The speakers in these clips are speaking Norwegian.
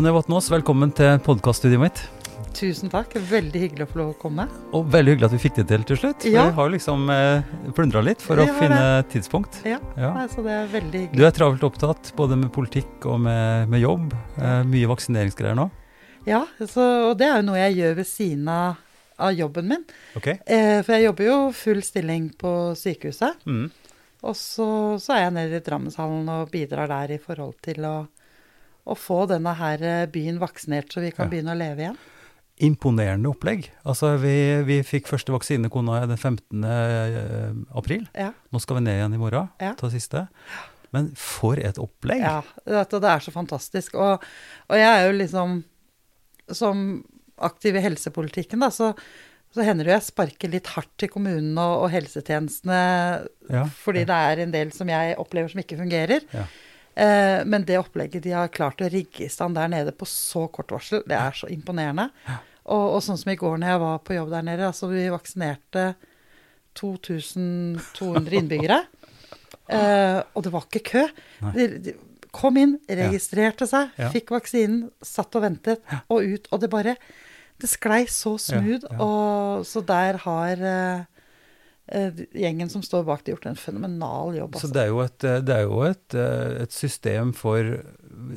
Tanja Vatnås, velkommen til podkaststudioet mitt. Tusen takk. Veldig hyggelig å få lov å komme. Og veldig hyggelig at vi fikk det til til slutt. Ja. Vi har liksom eh, plundra litt for å finne finne tidspunkt. Ja, Ja. Nei, så det er veldig Du er travelt opptatt både med politikk og med, med jobb. Eh, mye vaksineringsgreier nå. Ja, så, og det er jo noe jeg gjør ved siden av, av jobben min. Okay. Eh, for jeg jobber jo full stilling på sykehuset. Mm. Og så, så er jeg nede i Drammenshallen og bidrar der i forhold til å, å få denne her eh, byen vaksinert, så vi kan Ja. begynne å leve igjen. Imponerende opplegg. Altså, vi, vi fikk første vaksine kona den 15. eh, april. Ja, Nå skal vi ned igjen i morgen, Ja. ta siste. Men for et opplegg! ja det er så fantastisk. Og, og jeg er jo liksom Som aktiv i helsepolitikken, da, så, så hender det jo jeg sparker litt hardt til kommunene og, og helsetjenestene Ja, fordi ja. det er en del som jeg opplever som ikke fungerer. Ja. Eh, men det opplegget de har klart å rigge i stand der nede på så kort varsel, det er så imponerende. Og, og sånn som i går når jeg var på jobb der nede, altså vi vaksinerte 2200 innbyggere. Eh, og det var ikke kø. De, de kom inn, registrerte seg, fikk vaksinen, satt og ventet, og ut. Og det bare Det sklei så smooth. Og så der har eh, gjengen som står bak det, gjort en fenomenal jobb. Så Altså. det er jo et, det er jo et, eh, et system for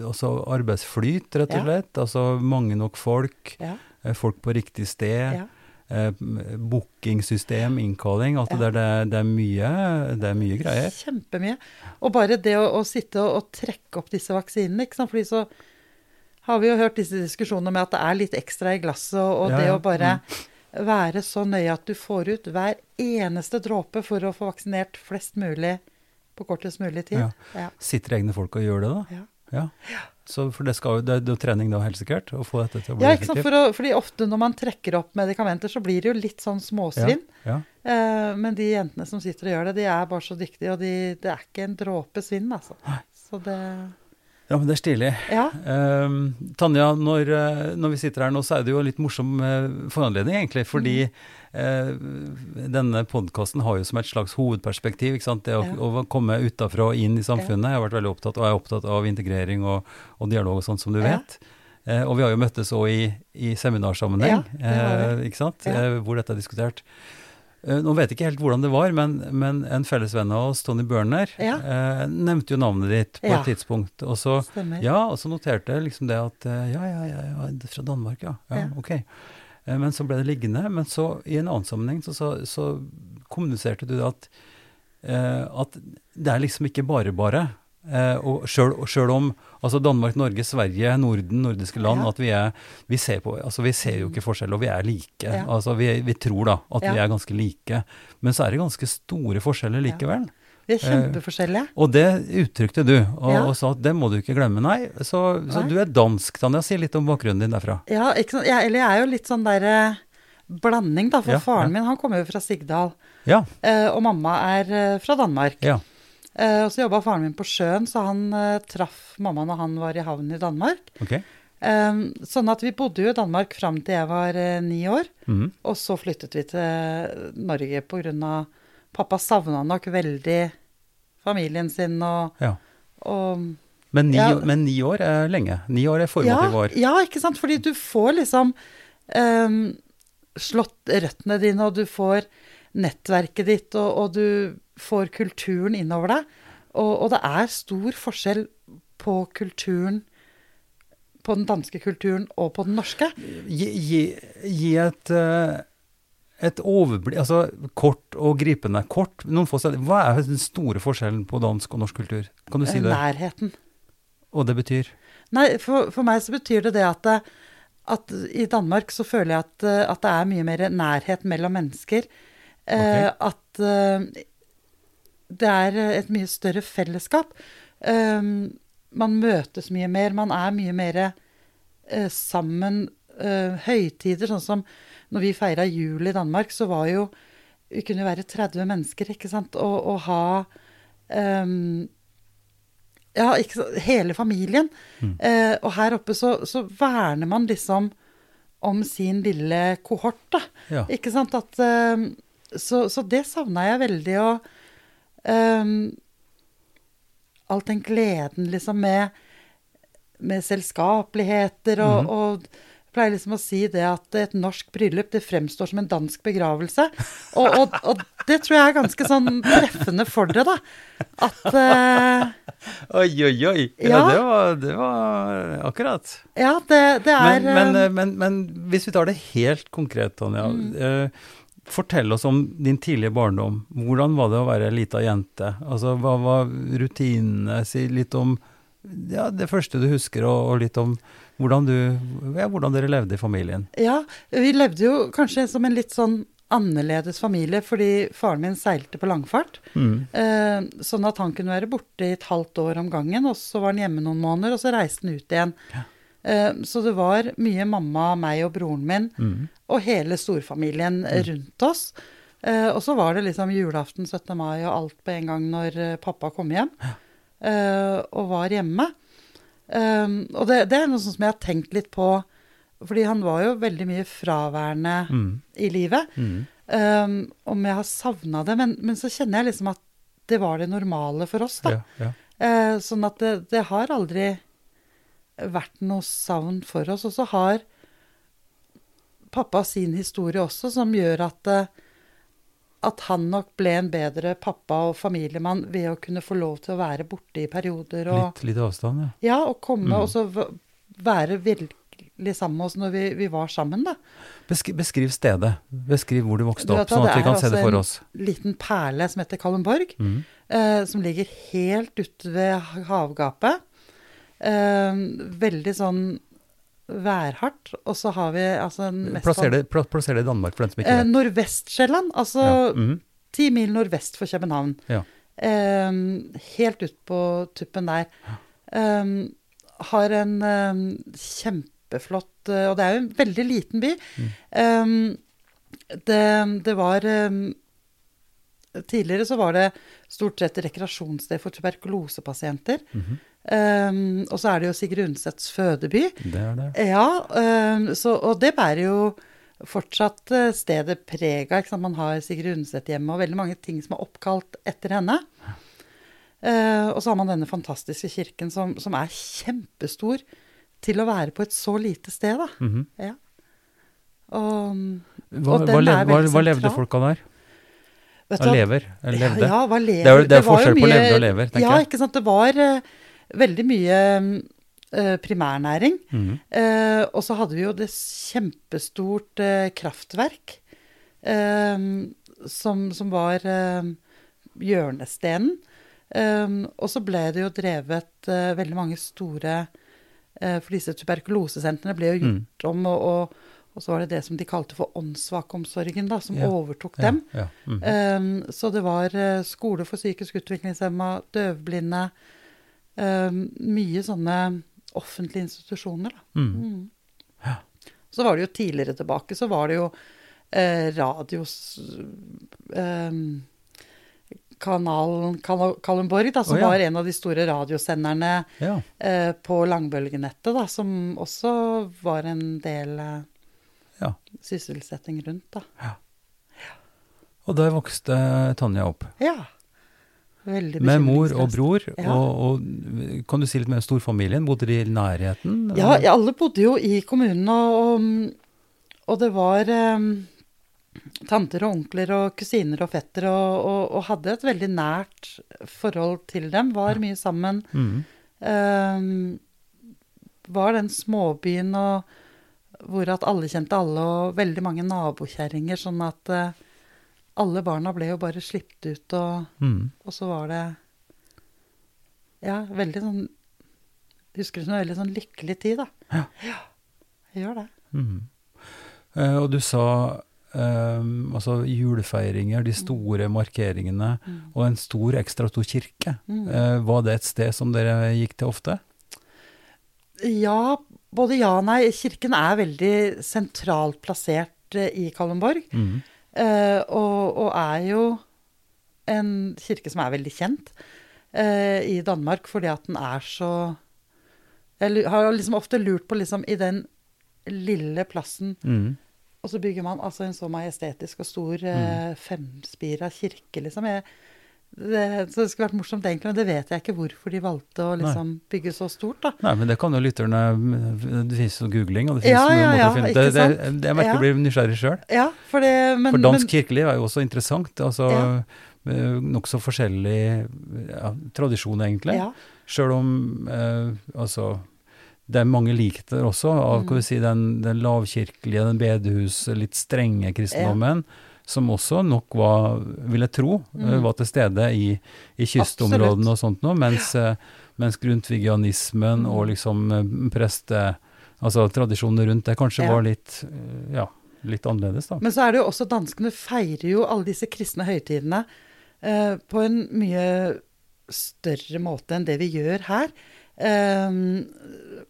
altså arbeidsflyt, rett og Ja. slett. Altså mange nok folk, Ja, eh, folk på riktig sted. ja. eh, bookingsystem, innkalling, alt det Ja. der, det, er- det, er mye, det er mye greier. Kjempemye. Og bare det å, å sitte og, og trekke opp disse vaksinene, ikke sant. Fordi så har vi jo hørt disse diskusjonene med at det er litt ekstra i glasset, og, og Ja, det å bare være så nøye at du får ut hver eneste dråpe for å få vaksinert flest mulig på kortest mulig tid. Ja. Ja. Sitter egne folk og gjør det, da? Ja. Ja. Så for det, skal det er jo trening da, helt sikkert, å få dette til å bli Ja, ikke sant? For å, fordi ofte når man trekker opp medikamenter, så blir det jo litt sånn småsvinn. Ja, Eh, men de jentene som sitter og gjør det, de er bare så dyktige, og de, det er ikke en dråpe svinn, altså. Så det ja, men det er stilig. Ja. Ehm, Tanja, når, eh, når vi sitter her nå, så er det jo en litt morsom eh, foranledning, egentlig. Fordi eh, denne podkasten har jo som et slags hovedperspektiv ikke sant? det å, Ja. å komme utafra og inn i samfunnet. Jeg har vært veldig opptatt, og er opptatt av integrering og, og dialog og sånn, som du vet. Uh, og vi har jo møttes òg i, i seminarsammenheng, ikke sant? Hvor dette er diskutert. Eh, Nå vet jeg ikke helt hvordan det var, men, men en fellesvenn av oss, Tony Børner, Ja. eh, nevnte jo navnet ditt på Ja. et tidspunkt. Og så ja, og så noterte jeg liksom det at eh, ja, ja, ja, ja fra Danmark, ja. ja. Ok. Eh, Men så ble det liggende. Men så i en annen sammenheng så, så, så kommuniserte du det at, eh, at det er liksom ikke bare bare. Eh, og sjøl om altså Danmark, Norge, Sverige, Norden, nordiske land, Ja. at vi er Vi ser på Altså vi ser jo ikke forskjell, og vi er like. Ja. Altså vi, vi tror da at vi er ganske like. Men så er det ganske store forskjeller likevel. Vi er kjempeforskjellige. Og det uttrykte du, og, Ja. og sa at det må du ikke glemme. Nei, så, så Nei. du er dansk, Tanja. Si litt om bakgrunnen din derfra. Ja, ikke? Jeg, eller jeg er jo litt sånn derre blanding, da. For Ja, faren ja. min han kommer jo fra Sigdal, Ja, eh, og mamma er eh, fra Danmark. ja. Eh, og så jobba faren min på sjøen, så han eh, traff mamma når han var i havnen i Danmark. Okay. Eh, sånn at vi bodde jo i Danmark fram til jeg var ni år. Mhm. Og så flyttet vi til Norge av Pappa savna nok veldig familien sin og, Ja. og Men, ni, Ja. men ni år er lenge. Ni år er formativ ja, år. ja, ikke sant? Fordi du får liksom ehm, slått røttene dine, og du får nettverket ditt, og, og du får kulturen innover deg. Og, og det er stor forskjell på kulturen på den danske kulturen og på den norske. Gi, gi, gi et, eh, et overblikk Altså kort og gripende. Kort, noen få steder. Hva er den store forskjellen på dansk og norsk kultur? Kan du si det? Nærheten. Og det betyr? Nei, for, for meg så betyr det det at, det, at i Danmark så føler jeg at, at det er mye mer nærhet mellom mennesker. Eh, At eh, det er et mye større fellesskap. Um, man møtes mye mer, man er mye mer uh, sammen. Uh, høytider, sånn som når vi feira jul i Danmark, så var jo Vi kunne jo være 30 mennesker, ikke sant, og, og ha um, ja, ikke, hele familien. Eh, og her oppe så, så verner man liksom om sin lille kohort, da. Ja. Ikke sant? At, eh, så, så det savna jeg veldig. Og eh, all den gleden liksom med med selskapeligheter og, Mhm. og jeg pleier liksom å si det at et norsk bryllup det fremstår som en dansk begravelse. Og, og, og det tror jeg er ganske sånn treffende for dere, da. At uh, Oi, oi, oi. Ja, Ja. det, var, det var akkurat. Ja, det, det er Men, men, eh, eh, men, men hvis vi tar det helt konkret, Tanja. Mm. eh, fortell oss om din tidlige barndom. Hvordan var det å være ei lita jente? Altså, hva var rutinene? Si litt om ja, det første du husker, og, og litt om hvordan, du, ja, hvordan dere levde i familien. Ja, vi levde jo kanskje som en litt sånn annerledes familie, fordi faren min seilte på langfart. Mm. Eh, sånn at han kunne være borte i et halvt år om gangen, og så var han hjemme noen måneder, og så reiste han ut igjen. Eh, så det var mye mamma, meg og broren min, Mm. og hele storfamilien rundt oss. Eh, og så var det liksom julaften, 17. mai og alt på en gang når eh, pappa kom hjem eh, og var hjemme. Og det, det er noe sånn som jeg har tenkt litt på, fordi han var jo veldig mye fraværende Mm. i livet. Mm. Om jeg har savna det, men, men så kjenner jeg liksom at det var det normale for oss, da. Ja, ja. Eh, sånn at det, det har aldri vært noe savn for oss. Og så har pappa sin historie også, som gjør at, eh, at han nok ble en bedre pappa og familiemann ved å kunne få lov til å være borte i perioder. Og, Litt, litt avstand, ja. ja, og komme Mm. og så være virkelig sammen med oss når vi, vi var sammen, da. Beskriv, beskriv stedet. Beskriv hvor du vokste Du opp, sånn at vi kan se det for oss. Det er en- Liten perle som heter Kalundborg. Mm. eh, som ligger helt ute ved havgapet. Eh, veldig sånn værhardt. Og så har vi altså Plasser det, plasser det i Danmark, for den som ikke eh, vet. Nordvestsjælland, altså Ja. mm ti mil nordvest for København. Ja. Eh, helt ut på tuppen der. Eh, har en eh, kjempeflott eh, Og det er jo en veldig liten by. Mm. Det, det var Tidligere så var det stort sett rekreasjonssted for tuberkulosepasienter. Mm -hmm. um, og så er det jo Sigrid Undsets fødeby. Det er det. Ja, um, så, og det bærer jo fortsatt eh, stedet preg av. Man har Sigrid Undset hjemme, og veldig mange ting som er oppkalt etter henne. Uh, og så har man denne fantastiske kirken som, som er kjempestor til å være på et så lite sted, da. Mhm. Ja. Og, Hva, Og hva, den lev, hva, hva levde folka der? Vet hva? lever? Levde? Ja, hva lever? Det er det er var forskjell forskjell på levde og lever, tenker ja, jeg. ikke sant. Det var uh, veldig mye uh, primærnæring. Mm. Uh, og så hadde vi jo det kjempestort kraftverk som, som var hjørnestenen. Og så ble det jo drevet veldig mange store For disse tuberkulosesentrene ble jo gjort om, og, og, og så var det det som de kalte for åndssvakomsorgen, da, som Ja, overtok Ja, dem. ja. -hmm. Um, så det var eh, skole for psykisk utviklingshemma, døvblinde um, Mye sånne offentlige institusjoner, da. Mm. Mm. Så var det jo tidligere tilbake, så var det jo eh, radios um, Kanalen Kal- Kalundborg, da, som oh, ja. var en av de store radiosenderne ja. eh, på langbølgenettet, da, som også var en del eh, Ja. sysselsetting rundt, da. Og der vokste Tanja opp. Ja. Veldig Med mor og bror. Ja. Og, og kan du si litt mer om storfamilien? Bodde de i nærheten? Ja, ja, alle bodde jo i kommunen, og, og, det var um, tanter og onkler og kusiner og fettere, og, og, og hadde et veldig nært forhold til dem. Var mye sammen. Mm. Um, var den småbyen og, hvor at alle kjente alle, og veldig mange nabokjerringer, sånn at eh, alle barna ble jo bare sluppet ut, og, mm. og så var det Ja, veldig sånn Husker det som en veldig sånn lykkelig tid, da. Ja. jeg gjør det. Mm. Eh, og du sa eh, altså julefeiringer, de store markeringene, og en stor, ekstra stor kirke. Mm. Eh, var det et sted som dere gikk til ofte? Ja, både ja og nei. Kirken er veldig sentralt plassert eh, i Kalundborg. Mm. Og, og er jo en kirke som er veldig kjent eh, i Danmark fordi at den er så Jeg har liksom ofte lurt på liksom i den lille plassen mm. Og så bygger man altså en så majestetisk og stor eh, femspira kirke, liksom. Jeg, det, så det skulle vært morsomt egentlig, men det vet jeg ikke hvorfor de valgte å liksom bygge så stort, da. Nei, men det kan jo lytterne Det finnes jo googling, og det finnes Ja, mye ja, måter ja, å finne ikke det. det, jeg merker Ja. jeg blir nysgjerrig sjøl. Ja, for det For dansk men, kirkeliv er jo også interessant. Altså Ja. eh, nokså forskjellig ja, tradisjon, egentlig. ja, Sjøl om eh, altså det er mange likheter også av Mm. vi si, den, den lavkirkelige, den bedehus, litt strenge kristendommen, som også nok var, vil jeg tro, eh, Mm. var til stede i, i kystområdene og sånt noe, mens, eh, mens grundtvigianismen Mm. og liksom eh, preste... Altså tradisjonene rundt det kanskje Ja. var litt, ja, litt annerledes, da. Men så er det jo også danskene feirer jo alle disse kristne høytidene eh, på en mye større måte enn det vi gjør her. Eh,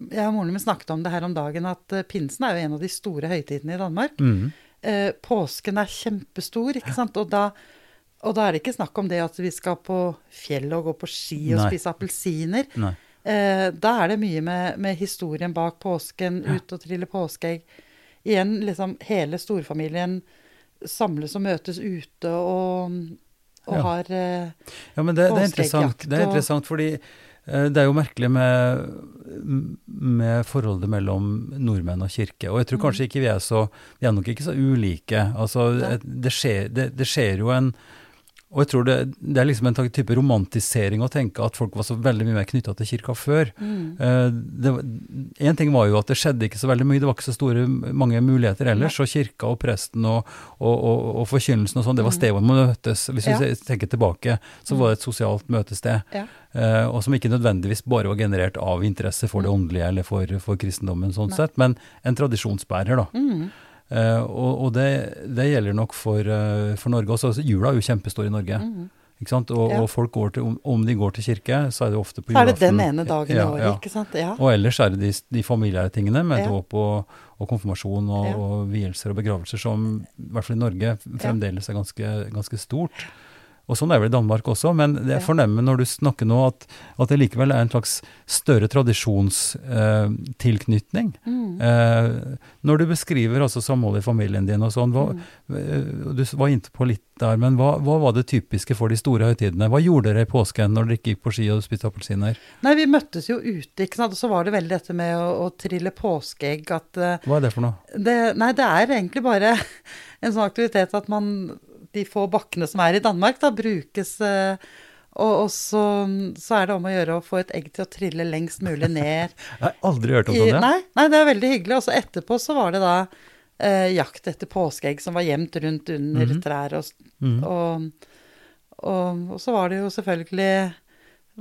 jeg og moren min snakket om det her om dagen, at pinsen er jo en av de store høytidene i Danmark. Mhm. Eh, påsken er kjempestor, ikke sant. Og da, og da er det ikke snakk om det at vi skal på fjellet og gå på ski og Nei. spise appelsiner. Eh, da er det mye med, med historien bak påsken, ut og trille påskeegg. Igjen liksom hele storfamilien samles og møtes ute og, og Ja. har eh, Ja, men det, det er interessant. Det er interessant fordi det er jo merkelig med, med forholdet mellom nordmenn og kirke. Og jeg tror Mm. kanskje ikke vi er så Vi er nok ikke så ulike. Altså, Nei. det skjer, det, det skjer jo en Og jeg tror det, det er liksom en type romantisering å tenke at folk var så veldig mye mer knytta til kirka før. mm, Eh, en ting var jo at det skjedde ikke så veldig mye, det var ikke så store mange muligheter ellers. Og kirka og presten og, og, og, og forkynnelsen og sånn, det var Mm. stedet hvor man møtes. Hvis Ja. vi tenker tilbake, så var det et sosialt møtested. Ja. eh, og som ikke nødvendigvis bare var generert av interesse for det Mm. åndelige eller for, for kristendommen, sånn Nei. sett, men en tradisjonsbærer, da. mm, og og det, det gjelder nok for, eh, for Norge også. Altså, jula er jo kjempestor i Norge. mm. Ikke sant? Og, Ja. og folk går til, om, de går til kirke, så er det ofte på julaften. Så er det den ene dagen Ja, i året, ja. ikke sant. Og ellers er det de, de familiære tingene med dåp og, og konfirmasjon og, og vielser og begravelser som i hvert fall i Norge fremdeles er ganske, ganske stort. Og sånn er det vel i Danmark også, men det jeg fornemmer når du snakker nå at, at det likevel er en slags større tradisjonstilknytning. Mm. Eh, når du beskriver altså samholdet i familien din og sånn, hva, eh, du var inne på litt der, men hva, hva var det typiske for de store høytidene? Hva gjorde dere i påsken når dere ikke gikk på ski og spiste appelsiner? Nei, vi møttes jo ute, ikke sant. Og så var det veldig dette med å, å trille påskeegg at eh, Hva er det for noe? det, Nei, det er egentlig bare en sånn aktivitet at man De få bakkene som er i Danmark, da brukes eh, og, og så, så er det om å gjøre å få et egg til å trille lengst mulig ned. Jeg har aldri hørt om I, sånn, ja. nei, nei, det er veldig hyggelig. Og så etterpå så var det da eh, jakt etter påskeegg som var gjemt rundt under Mhm. trær. Og, Mhm. og, og, og så var det jo selvfølgelig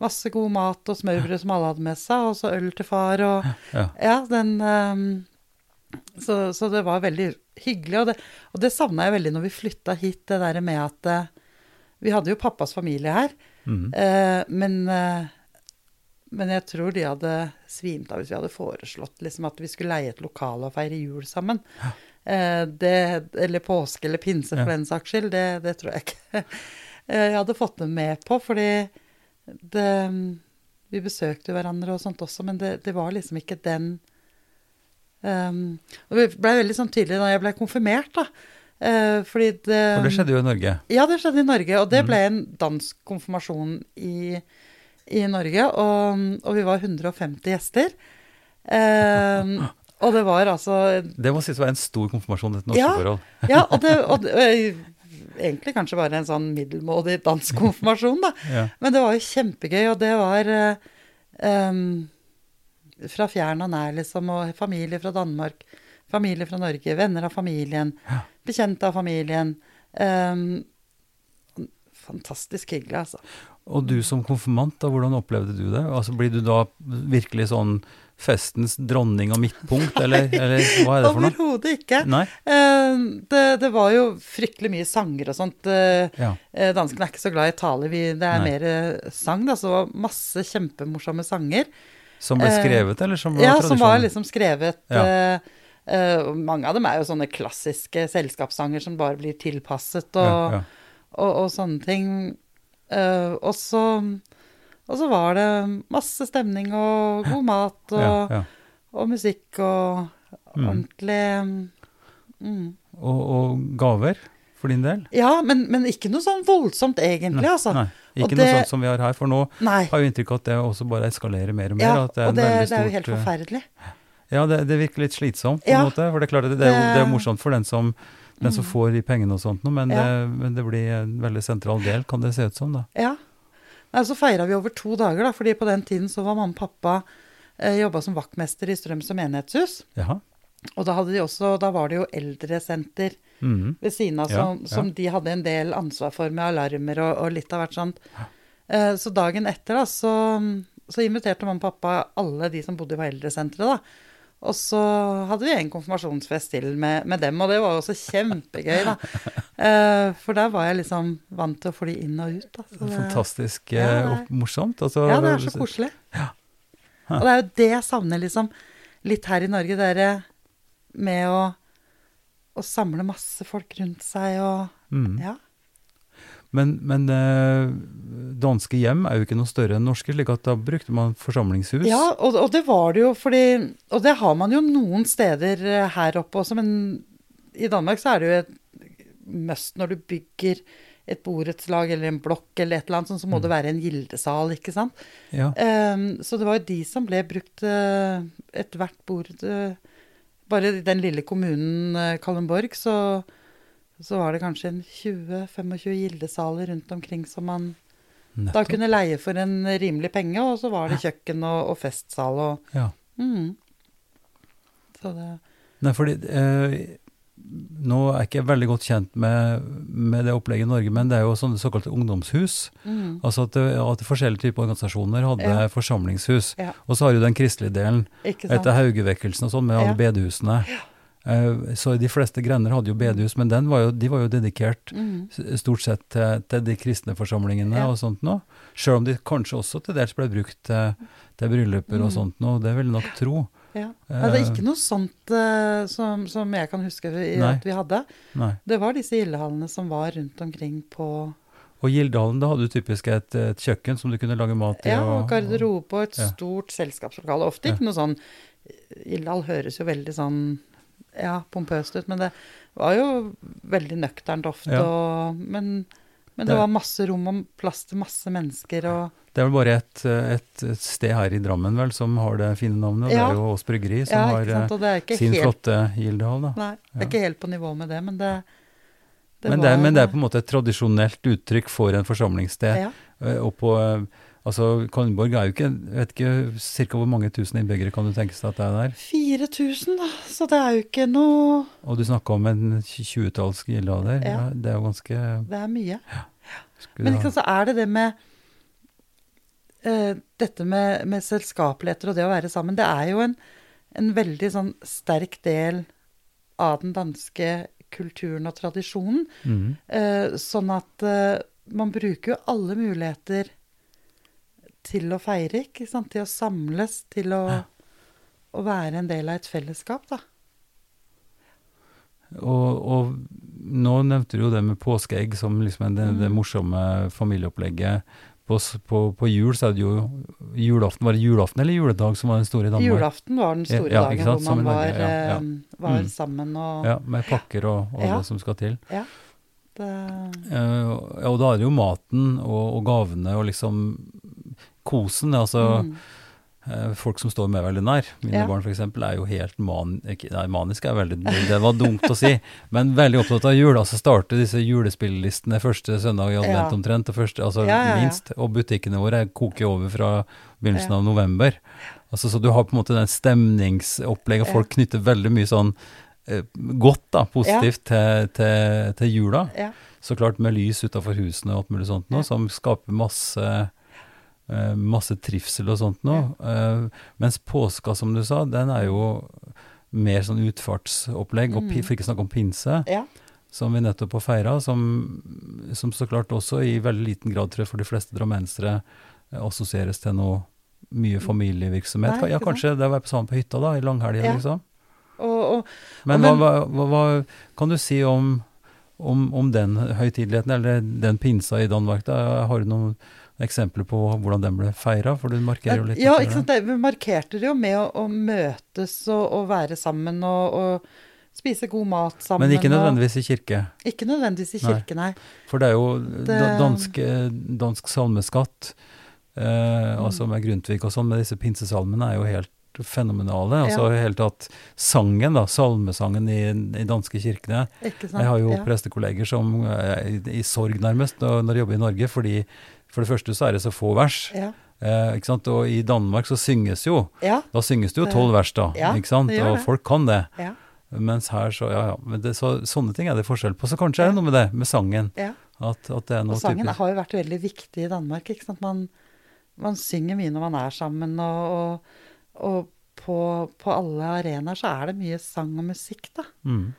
masse god mat og smørbrød som alle hadde med seg, og så øl til far og Ja. Ja, den ehm, så, så det var veldig hyggelig. Og det, og det savna jeg veldig når vi flytta hit, det der med at eh, Vi hadde jo pappas familie her, mm. eh, men eh, men jeg tror de hadde svimt av hvis vi hadde foreslått liksom, at vi skulle leie et lokale og feire jul sammen. Eh, det, eller påske eller pinse, for Ja. den saks skyld. Det, det tror jeg ikke jeg hadde fått dem med på, fordi det Vi besøkte hverandre og sånt også, men det, det var liksom ikke den ehm, Og det ble veldig sånn tydelig da jeg ble konfirmert, da. Uh, fordi det For det skjedde jo i Norge. ja, det skjedde i Norge, og det Mm. ble en dansk konfirmasjon i, i Norge. Og, og vi var 150 gjester. Eh, og det var altså Det må sies å være en stor konfirmasjon i et norske Ja. forhold. Ja, og det, og det Egentlig kanskje bare en sånn middelmådig dansk konfirmasjon, da. Ja. Men det var jo kjempegøy, og det var em, fra fjern og nær, liksom, og familie fra Danmark, familie fra Norge, venner av familien, bekjente av familien. Um, fantastisk hyggelig, altså. Og du som konfirmant, da, hvordan opplevde du det? Altså, Blir du da virkelig sånn festens dronning og midtpunkt, eller, eller hva er det for noe? Overhodet ikke. Eh, det, det var jo fryktelig mye sanger og sånt. eh, Ja. eh, Danskene er ikke så glad i tale, vi, det er Nei. mer eh, sang, da, så masse kjempemorsomme sanger. Som ble Eh, skrevet, eller som var Ja, tradisjon? som var liksom skrevet Ja. Uh, Mange av dem er jo sånne klassiske selskapssanger som bare blir tilpasset og, ja, ja. og, og sånne ting. Uh, og, så, og så var det masse stemning og god mat og, ja, ja. og musikk og Mm. ordentlig mm. Og gaver? For din del? Ja, men, men ikke noe sånn voldsomt egentlig, altså. Nei, ikke Og noe det- sånt som vi har her. For nå Nei. har jo inntrykk av at det også bare eskalerer mer og mer. Ja, at det er og det, det er jo helt eh, forferdelig. Ja, det, det virker litt slitsomt på Ja. en måte. For det er klart, det, er jo, det er morsomt for den som, den som Mm. får de pengene og sånt noe, men, Ja. det, men det blir en veldig sentral del, kan det se ut som, da. Ja. Nei, så feira vi over to dager, da, fordi på den tiden så var mamma og pappa eh, jobba som vaktmester i Strømsø menighetshus. Jaha. Og da, de også, da var det jo eldresenter mm. ved siden av som, ja. som de hadde en del ansvar for med alarmer og, og litt av hvert sånt. Eh, så dagen etter da, så, så inviterte mamma og pappa alle de som bodde i eldresenteret. da. Og så hadde vi en konfirmasjonsfest til med, med dem, og det var også kjempegøy, da. Eh, for der var jeg liksom vant til å fly inn og ut. Da. Så det- Fantastisk Ja, eh, det og morsomt. Altså, Ja, det er så koselig. Og det er jo det jeg savner liksom litt her i Norge, det derre med å, å samle masse folk rundt seg og Mm. Ja. Men, men eh, danske hjem er jo ikke noe større enn norske, slik at da brukte man forsamlingshus. Ja, og, og det var det jo fordi Og det har man jo noen steder eh, her oppe også, men i Danmark så er det jo et must når du bygger et borettslag eller en blokk eller et eller annet, sånn, så må det være en gildesal, ikke sant. Ja. Um, så det var jo de som ble brukt uh, ethvert bord eh, Bare i den lille kommunen uh, Kalundborg, så, så var det kanskje en 20-25 gildesaler rundt omkring som man da kunne leie for en rimelig penge, og så var det kjøkken og, og festsal og Ja. mm. Så det Nei, fordi eh, Nå er jeg ikke veldig godt kjent med, med det opplegget i Norge, men det er jo sånne såkalte ungdomshus. mm. Altså at, at forskjellige typer organisasjoner hadde Ja. forsamlingshus. Ja. Og så har du den kristelige delen, etter Haugevekkelsen og sånn, med alle Ja. bedehusene. Eh, så de fleste grender hadde jo bedehus, men den var jo, de var jo dedikert Mm. stort sett til, til de kristne forsamlingene og sånt noe. Selv om de kanskje også til dels ble brukt til, til brylluper og Mm. sånt noe, det vil jeg nok tro. Ja. det er ikke noe sånt uh, som, som jeg kan huske i, at vi hadde. Nei. Det var disse gildehallene som var rundt omkring på Og gildehallen, da hadde du typisk et, et kjøkken som du kunne lage mat i. Ja, og garderobe og et ja. stort selskapslokale. Ofte ikke noe sånn Gildehall høres jo veldig sånn ja, pompøst ut, men det var jo veldig nøkternt ofte. Ja. Og, men, men det Det- var masse rom og plass til masse mennesker og Det er vel bare et, et, et sted her i Drammen vel som har det fine navnet, og det er jo Ås Bryggeri som Ja, har eh, sin helt flotte Gildehall. da. Nei, det Ja. er ikke helt på nivå med det, men det, det men, det var- men det er på en måte et tradisjonelt uttrykk for en forsamlingssted. ja. Eh, Og på, eh, altså, Kalundborg er jo ikke, vet ikke cirka hvor mange tusen innbyggere kan du tenke seg at det er der? 4000, da. Så det er jo ikke noe Og du snakka om en tjuetalls gildehaller. Ja. Ja. det er jo ganske Det er mye. skulle Men ikke sant, så er det det med uh, Dette med, med selskapeligheter og det å være sammen, det er jo en, en veldig sånn sterk del av den danske kulturen og tradisjonen. Mm. Uh, sånn at uh, man bruker jo alle muligheter til å feire, ikke sant? Til å samles, til å, å være en del av et fellesskap, da. Og, og nå nevnte du jo det med påskeegg som liksom det, det Mhm. morsomme familieopplegget. På, på, på jul så er det jo julaften. Var det julaften eller juledag som var den store i Danmark? Julaften var den store Ja, dagen hvor man var, ja, ja. eh, var Mm. sammen og Ja, med pakker og, og Ja. det som skal til. det, Uh, og da er det jo maten og, og gavene og liksom kosen. Altså mm. eh, folk som står meg veldig nær. Mine Ja. barn f.eks. er jo helt man, nei, maniske. er veldig, Det var dumt å si, men veldig opptatt av jul. Altså starter disse julespillelistene første søndag i advent Ja. omtrent, og første, altså Ja, ja, minst. Og butikkene våre koker over fra begynnelsen av november. Altså, så du har på en måte den stemningsopplegget, folk knytter veldig mye sånn eh, godt, da, positivt til, til, til jula. Så klart med lys utafor husene og alt mulig sånt nå, som skaper masse masse trivsel og sånt noe. Eh, mens påska, som du sa, den er jo mer sånn utfartsopplegg, og Mm. for ikke snakke om pinse, ja. som vi nettopp har feira, som, som så klart også i veldig liten grad, tror jeg, for de fleste drammensere eh, assosieres til noe mye familievirksomhet. Nei, ja, kanskje det å være sammen på hytta da, i langhelga, Ja. liksom. Og, og Men, Og hva, hva, hva kan du si om, om, om den høytideligheten, eller den pinsa i Danmark? Da? Har du noen eksempler på hvordan den ble feira? For du markerer jo litt. Ja. Vi markerte det jo med å, å møtes og, og være sammen og, og spise god mat sammen. Men ikke nødvendigvis i kirke. Ikke nødvendigvis i kirke, nei. For det er jo Det- dansk, dansk salmeskatt, eh, Mm. altså med Grundtvig og sånn, med disse pinsesalmene, er jo helt fenomenale. Altså Ja. helt tatt sangen, da, salmesangen i, i danske kirkene. Ikke sant? Jeg har jo ja. prestekolleger som er i, i sorg nærmest når, når de jobber i Norge, fordi for det første så er det så få vers. Ja. Eh, ikke sant? Og i Danmark så synges jo, ja. da synges det jo tolv vers, da. Ja, ikke sant? Og folk kan det. ja. Mens her så, ja ja. Men det, så, sånne ting er det forskjell på. Så kanskje er det noe med det, med sangen. ja. At, at det er noe Og sangen typisk. har jo vært veldig viktig i Danmark. ikke sant? Man, man synger mye når man er sammen, og, og, og på, på alle arenaer så er det mye sang og musikk, da. Mm.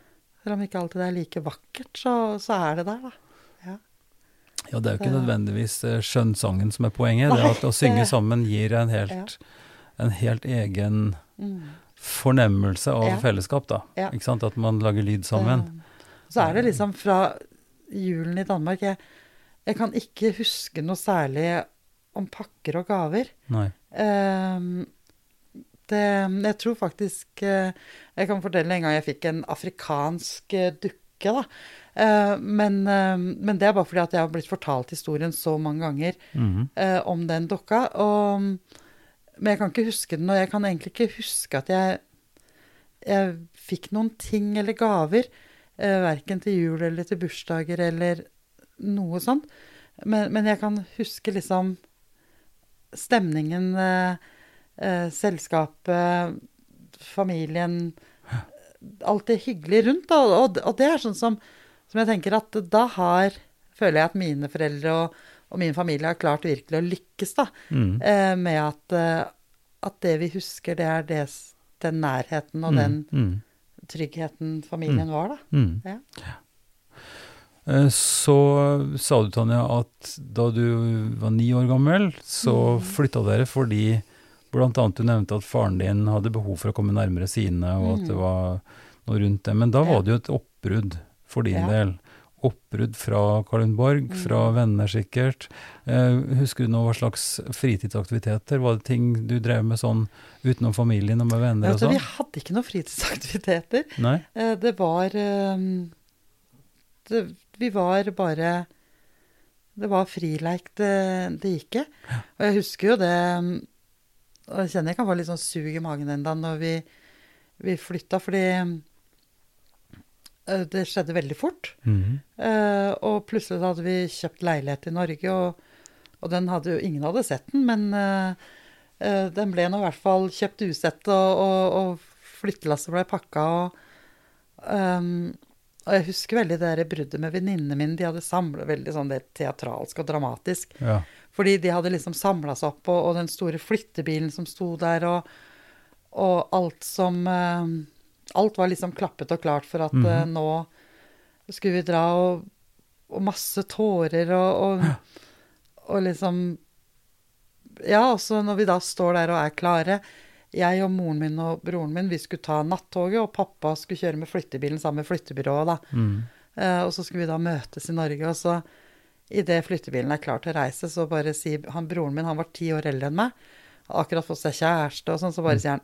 Selv om ikke alltid det er like vakkert, så, så er det der, da. Ja. Det er jo ikke nødvendigvis eh, skjønnsangen som er poenget. Nei, det at å synge sammen gir en helt, en helt egen Mm. fornemmelse av fellesskap, da. Ikke sant? At man lager lyd sammen. Så er det liksom fra julen i Danmark jeg, jeg kan ikke huske noe særlig om pakker og gaver. Nei. Um, det, jeg tror faktisk eh, Jeg kan fortelle en gang jeg fikk en afrikansk eh, dukke, da. Eh, men, eh, men det er bare fordi at jeg har blitt fortalt historien så mange ganger eh, om den dukka. Og, men jeg kan ikke huske den, og jeg kan egentlig ikke huske at jeg, jeg fikk noen ting eller gaver. Verken til jul eller til bursdager eller noe sånt. Men, men jeg kan huske liksom stemningen, selskapet, familien Alt det hyggelige rundt. Og, Og, og det er sånn som, som jeg tenker at da har Føler jeg at mine foreldre og, og min familie har klart virkelig å lykkes da, Mm. eh, med at, eh, at det vi husker, det er det, den nærheten og Mm. den Mm. tryggheten familien var, da. Mm. Ja. Eh, Så sa du, Tanja, at da du var ni år gammel, så Mm. flytta dere fordi blant annet du nevnte at faren din hadde behov for å komme nærmere sine, og at det Mm. var noe rundt det. Men da var det jo et oppbrudd for din Ja. del. Oppbrudd fra Kalundborg, Mm. fra venner sikkert. Eh, husker du noe, hva slags fritidsaktiviteter? Var det ting du drev med sånn utenom familien og med venner og sånn? vi hadde ikke noen fritidsaktiviteter. Nei? Eh, Det var eh, det, Vi var bare Det var frileik det, det gikk i. Og jeg husker jo det Og jeg kjenner jeg kan få litt sånn sug i magen ennå når vi, vi flytta, fordi eh, det skjedde veldig fort. Mhm. Uh, og plutselig hadde vi kjøpt leilighet i Norge, og, og den hadde jo Ingen hadde sett den, men uh, uh, den ble nå i hvert fall kjøpt usett, og, og, og flyttelasset ble pakka. Og, um, og jeg husker veldig det der bruddet med venninnene mine. De hadde samla veldig sånn det teatralsk og dramatisk. Ja. Fordi de hadde liksom samla seg opp, og, den store flyttebilen som sto der, og, og alt som eh, Alt var liksom klappet og klart for at mm Mhm. nå skulle vi dra, og, og masse tårer og, og, og liksom Ja, også når vi da står der og er klare. Jeg og moren min og broren min vi skulle ta nattoget, og pappa skulle kjøre med flyttebilen sammen med flyttebyrået. da. Mm. Uh, og så skulle vi da møtes i Norge. Og så idet flyttebilen er klar til å reise, så bare sier han broren min, han var ti år eldre enn meg, har akkurat fått seg kjæreste og sånn, så bare sier han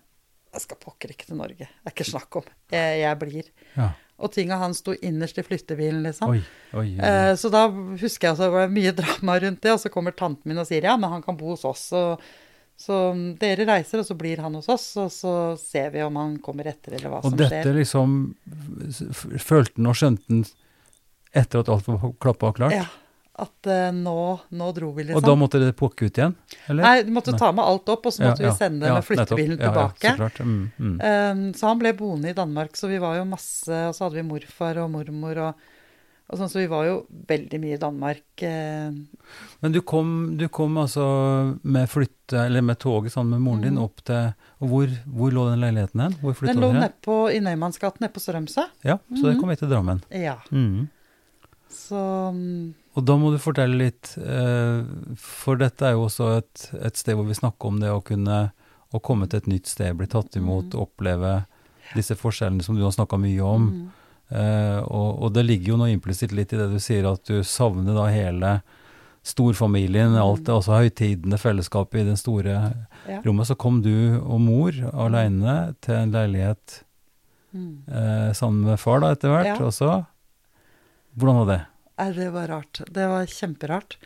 jeg skal pokker ikke til Norge. Det er ikke snakk om. Jeg, jeg blir. ja. Og tinga hans sto innerst i flyttebilen, liksom. Oi, oi, oi. Eh, så da husker jeg at det var mye drama rundt det, og så kommer tanten min og sier ja, men han kan bo hos oss. Og, så dere reiser, og så blir han hos oss, og så ser vi om han kommer etter, eller hva Og som dette liksom Følte han og skjønte han etter at alt var klappa og klart? Ja, at uh, nå, nå dro vi, liksom. Og da måtte dere pukke ut igjen? Eller? Nei, vi måtte Nei. ta med alt opp, og så måtte Ja, ja, vi sende ja, med flyttebilen tilbake. Så. Mm, mm. Um, så han ble boende i Danmark, så vi var jo masse Og så hadde vi morfar og mormor og, og sånn, så vi var jo veldig mye i Danmark. Uh. Men du kom, du kom altså med flytte, eller med toget sammen med moren din Mhm. opp til Og hvor, hvor lå den leiligheten hen? Den lå på, i Nøymannsgaten nede på Strømsø. Ja, så dere Mhm. kom hit til Drammen. Ja. Mhm. Så um, Og da må du fortelle litt, eh, for dette er jo også et, et sted hvor vi snakker om det å kunne å komme til et nytt sted, bli tatt imot, Mm. oppleve disse forskjellene som du har snakka mye om. mm, Eh, og, og det ligger jo noe implisitt litt i det du sier, at du savner da hele storfamilien, Mm. alt det, altså høytidene, fellesskapet i den store ja. rommet. Så kom du og mor aleine til en leilighet Mm. eh, sammen med far da, etter hvert Ja. også. Hvordan var det? Det var rart. Det var kjemperart.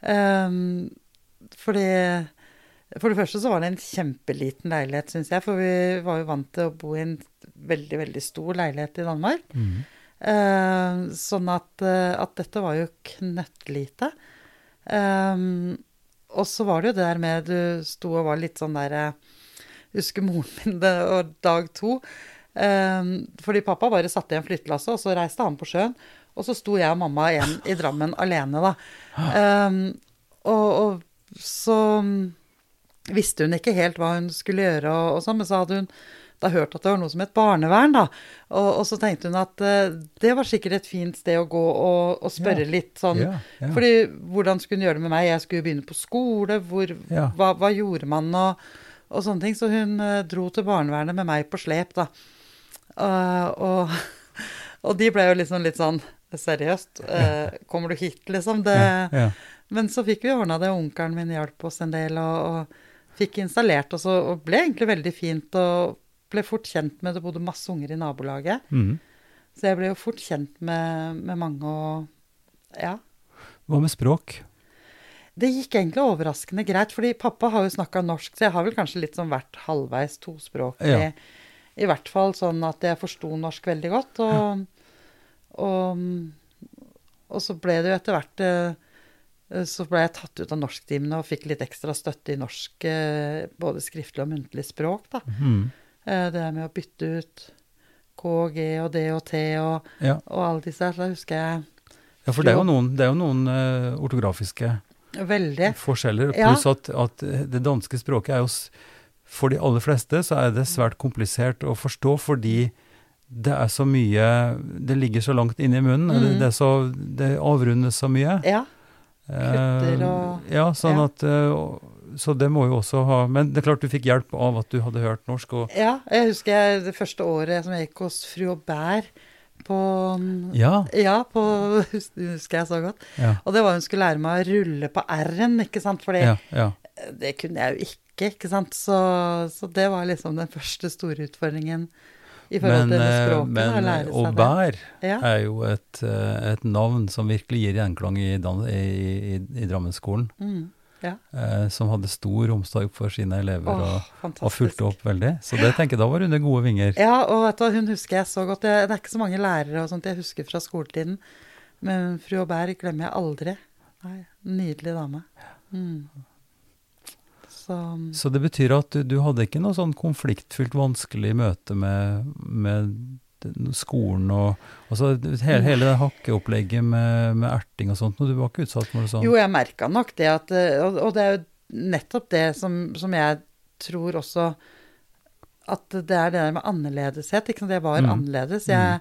Um, fordi For det første så var det en kjempeliten leilighet, syns jeg. For vi var jo vant til å bo i en veldig, veldig stor leilighet i Danmark. Mm. Uh, sånn at, eh, at dette var jo knøttlite. Um, og så var det jo det der med Du sto og var litt sånn der eh, Husker moren min det og dag to. Um, fordi pappa bare satte igjen flyttelasset, og så reiste han på sjøen. Og så sto jeg og mamma igjen i Drammen alene, da. Um, og, og så mm, visste hun ikke helt hva hun skulle gjøre, og, og sånn, men så hadde hun da hørt at det var noe som het barnevern, da. Og, og så tenkte hun at uh, det var sikkert et fint sted å gå og, og spørre Ja. litt sånn. Ja, ja. Fordi hvordan skulle hun gjøre det med meg? Jeg skulle begynne på skole. Hvor, hva, hva gjorde man? Og, og sånne ting. Så hun uh, dro til barnevernet med meg på slep, da. Uh, og, og de ble jo liksom litt sånn Seriøst? Eh, kommer du hit, liksom? Det, ja, ja. men så fikk vi ordna det, og onkelen min hjalp oss en del, og, og fikk installert oss, og, og ble egentlig veldig fint, og ble fort kjent med Det bodde masse unger i nabolaget, mm. så jeg ble jo fort kjent med, med mange, og ja. Hva med språk? Det gikk egentlig overraskende greit, fordi pappa har jo snakka norsk, så jeg har vel kanskje litt sånn vært halvveis tospråklig. Ja. I hvert fall sånn at jeg forsto norsk veldig godt. Og, og, og så ble det jo etter hvert eh, Så ble jeg tatt ut av norsktimene og fikk litt ekstra støtte i norsk, eh, både skriftlig og muntlig språk, da. Eh, Det med å bytte ut K og G og D og T og, Ja. og alle disse her, så da husker jeg ja, for det er jo noen, det er jo noen ortografiske veldig. forskjeller. Ja. Pluss at, at det danske språket er jo For de aller fleste så er det svært komplisert å forstå fordi det er så mye Det ligger så langt inni i munnen. Mm. Det, så, det avrundes så mye. Ja. Kutter Eh, og- Ja, sånn ja. at eh, Så det må jo også ha Men det er klart du fikk hjelp av at du hadde hørt norsk, og Ja, jeg husker det første året som jeg gikk hos fru og Bær på Ja. Ja, på, husker jeg så godt. Ja. Og det var hun skulle lære meg å rulle på R-en, ikke sant. For Ja. ja. det kunne jeg jo ikke, ikke sant. Så, så det var liksom den første store utfordringen i forhold Men, til eh, språket. men, å lære seg det. Aubert Ja. er jo et, eh, et navn som virkelig gir gjenklang i, i, i, i Drammenskolen. Mm, ja. Eh, som hadde stor omsorg for sine elever Åh, og, og fulgte opp veldig. Så det tenker jeg da var hun under gode vinger. Ja, og vet du, hun husker jeg så godt. Det, det er ikke så mange lærere og sånt jeg husker fra skoletiden. Men fru Aubert glemmer jeg aldri. Nei, Nydelig dame. Mm. Så Så det betyr at du, du hadde ikke noe sånn konfliktfylt vanskelig møte med, med skolen og altså hele, hele det hakkeopplegget med, med erting og sånt, og du var ikke utsatt for noe sånt? Jo, jeg merka nok det at eh, Og, og det er jo nettopp det som, som jeg tror også At det er det der med annerledeshet. Ikke sant? Jeg var Mm. annerledes. Jeg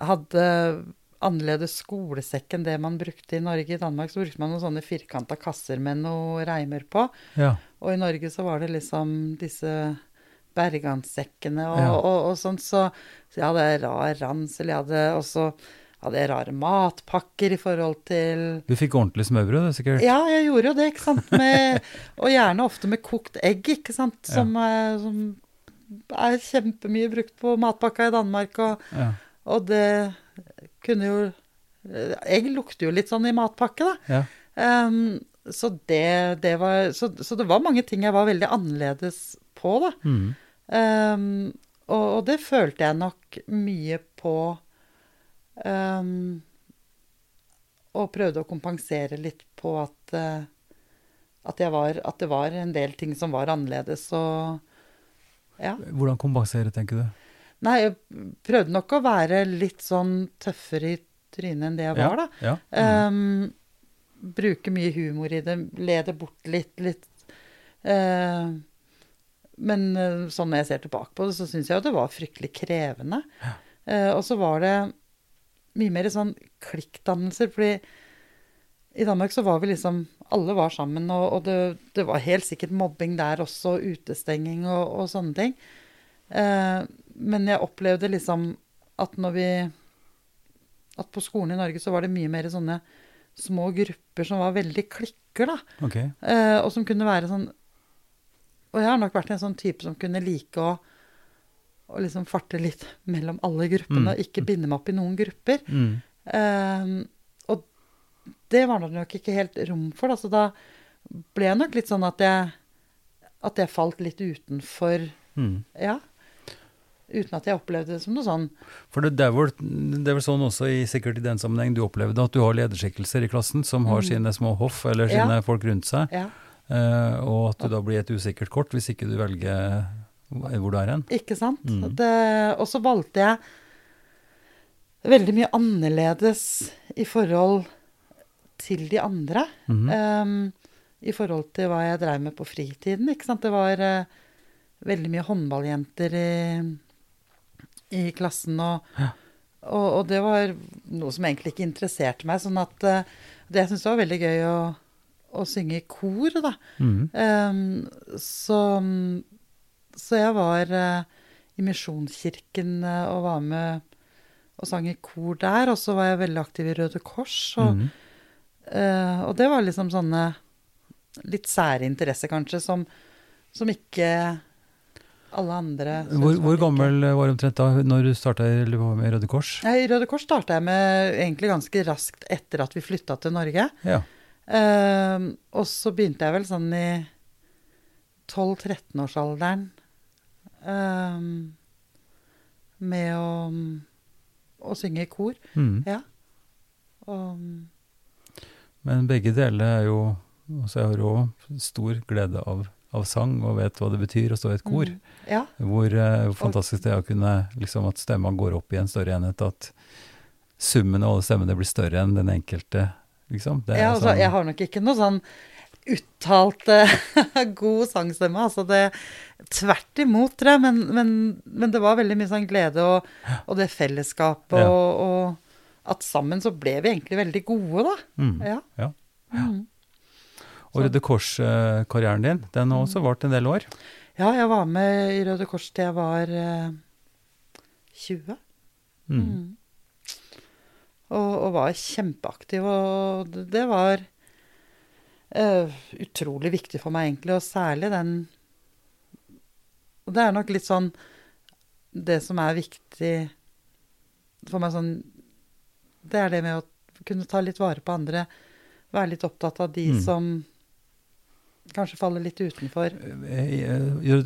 hadde annerledes skolesekk enn det man brukte i Norge. I Danmark så brukte man noen sånne firkanta kasser med noe reimer på. Ja. Og i Norge så var det liksom disse bergansekkene og, Ja. og, og sånt. Så, så jeg hadde rar ransel. Jeg hadde også hadde jeg rare matpakker i forhold til Du fikk ordentlig smørbrød, sikkert? Ja, jeg gjorde jo det, ikke sant. Med, og gjerne ofte med kokt egg, ikke sant. Som, er- som er kjempemye brukt på matpakka i Danmark. Og, Ja. og det kunne jo Egg lukter jo litt sånn i matpakke, da. ja. Um, så, det, det var, så, så det var mange ting jeg var veldig annerledes på, da. Mm. Um, og, og det følte jeg nok mye på um, Og prøvde å kompensere litt på at, eh, at, jeg var, at det var en del ting som var annerledes. Og ja. Hvordan kompensere, tenker du? Nei, jeg prøvde nok å være litt sånn tøffere i trynet enn det jeg var, da. Ja. Mm. Um, bruke mye humor i det, le det bort litt. litt Uh, men eh, sånn når jeg ser tilbake på det, så syns jeg jo det var fryktelig krevende. Eh, og så var det mye mer sånn klikkdannelser, fordi i Danmark så var vi liksom Alle var sammen, og, og det, det var helt sikkert mobbing der også, utestenging og, og sånne ting. Eh, men jeg opplevde liksom at når vi At på skolen i Norge så var det mye mer sånne små grupper som var veldig klikker, da. Okay. Eh, og som kunne være sånn Og jeg har nok vært en sånn type som kunne like å og liksom farte litt mellom alle gruppene, Mm. og ikke binde meg opp i noen grupper. Mm. Eh, og det var det nok ikke helt rom for, da. Så da ble jeg nok litt sånn at jeg, at jeg falt litt utenfor, Mm. ja. Uten at jeg opplevde det som noe sånn For det, det, er vel, det er vel sånn også, i, sikkert i den sammenheng du opplevde, at du har lederskikkelser i klassen som har Mm. sine små hoff eller Ja. sine folk rundt seg, Ja, eh, og at du da blir et usikkert kort hvis ikke du velger hvor du er hen. ikke sant? Mm. Det, og så valgte jeg veldig mye annerledes i forhold til de andre. Mm. Um, I forhold til hva jeg drev med på fritiden. ikke sant? Det var uh, veldig mye håndballjenter i, i klassen, og, Ja. og, og det var noe som egentlig ikke interesserte meg. sånn at uh, det jeg syntes var veldig gøy å, å synge i kor, da. Mm. Um, så, så jeg var uh, i Misjonskirken uh, og var med og sang i kor der. Og så var jeg veldig aktiv i Røde Kors. Og, mm. og det var liksom sånne litt sære interesser, kanskje, som, som ikke alle andre Hvor, hvor gammel var du omtrent da når du starta i Røde Kors? I Røde Kors starta jeg med egentlig ganske raskt etter at vi flytta til Norge. Ja. Uh, og så begynte jeg vel sånn i 12-13-årsalderen uh, med å, å synge i kor. Mm. Ja. Og, Men begge deler er jo altså Jeg har òg stor glede av, av sang og vet hva det betyr å stå i et kor. Mm, ja. Hvor uh, fantastisk det er å kunne liksom At stemma går opp i en større enhet. At summen av alle stemmene blir større enn den enkelte, liksom. Det er ja altså, sånn- jeg har nok ikke noe sånn uttalt uh, god sangstemme. Altså det Tvert imot, tror jeg. Men, men, men det var veldig mye sånn glede og, og det fellesskapet Ja. og, og at sammen så ble vi egentlig veldig gode, da. mm. Ja. Ja. Mm. Og Røde Kors-karrieren din, den har også vart en del år. Ja, jeg var med i Røde Kors til jeg var eh, 20. Mm. Mm. Og, og var kjempeaktiv, og det, det var eh, utrolig viktig for meg, egentlig, og særlig den Og det er nok litt sånn Det som er viktig for meg sånn Det er det med å kunne ta litt vare på andre, være litt opptatt av de Mm. som kanskje faller litt utenfor. Eh,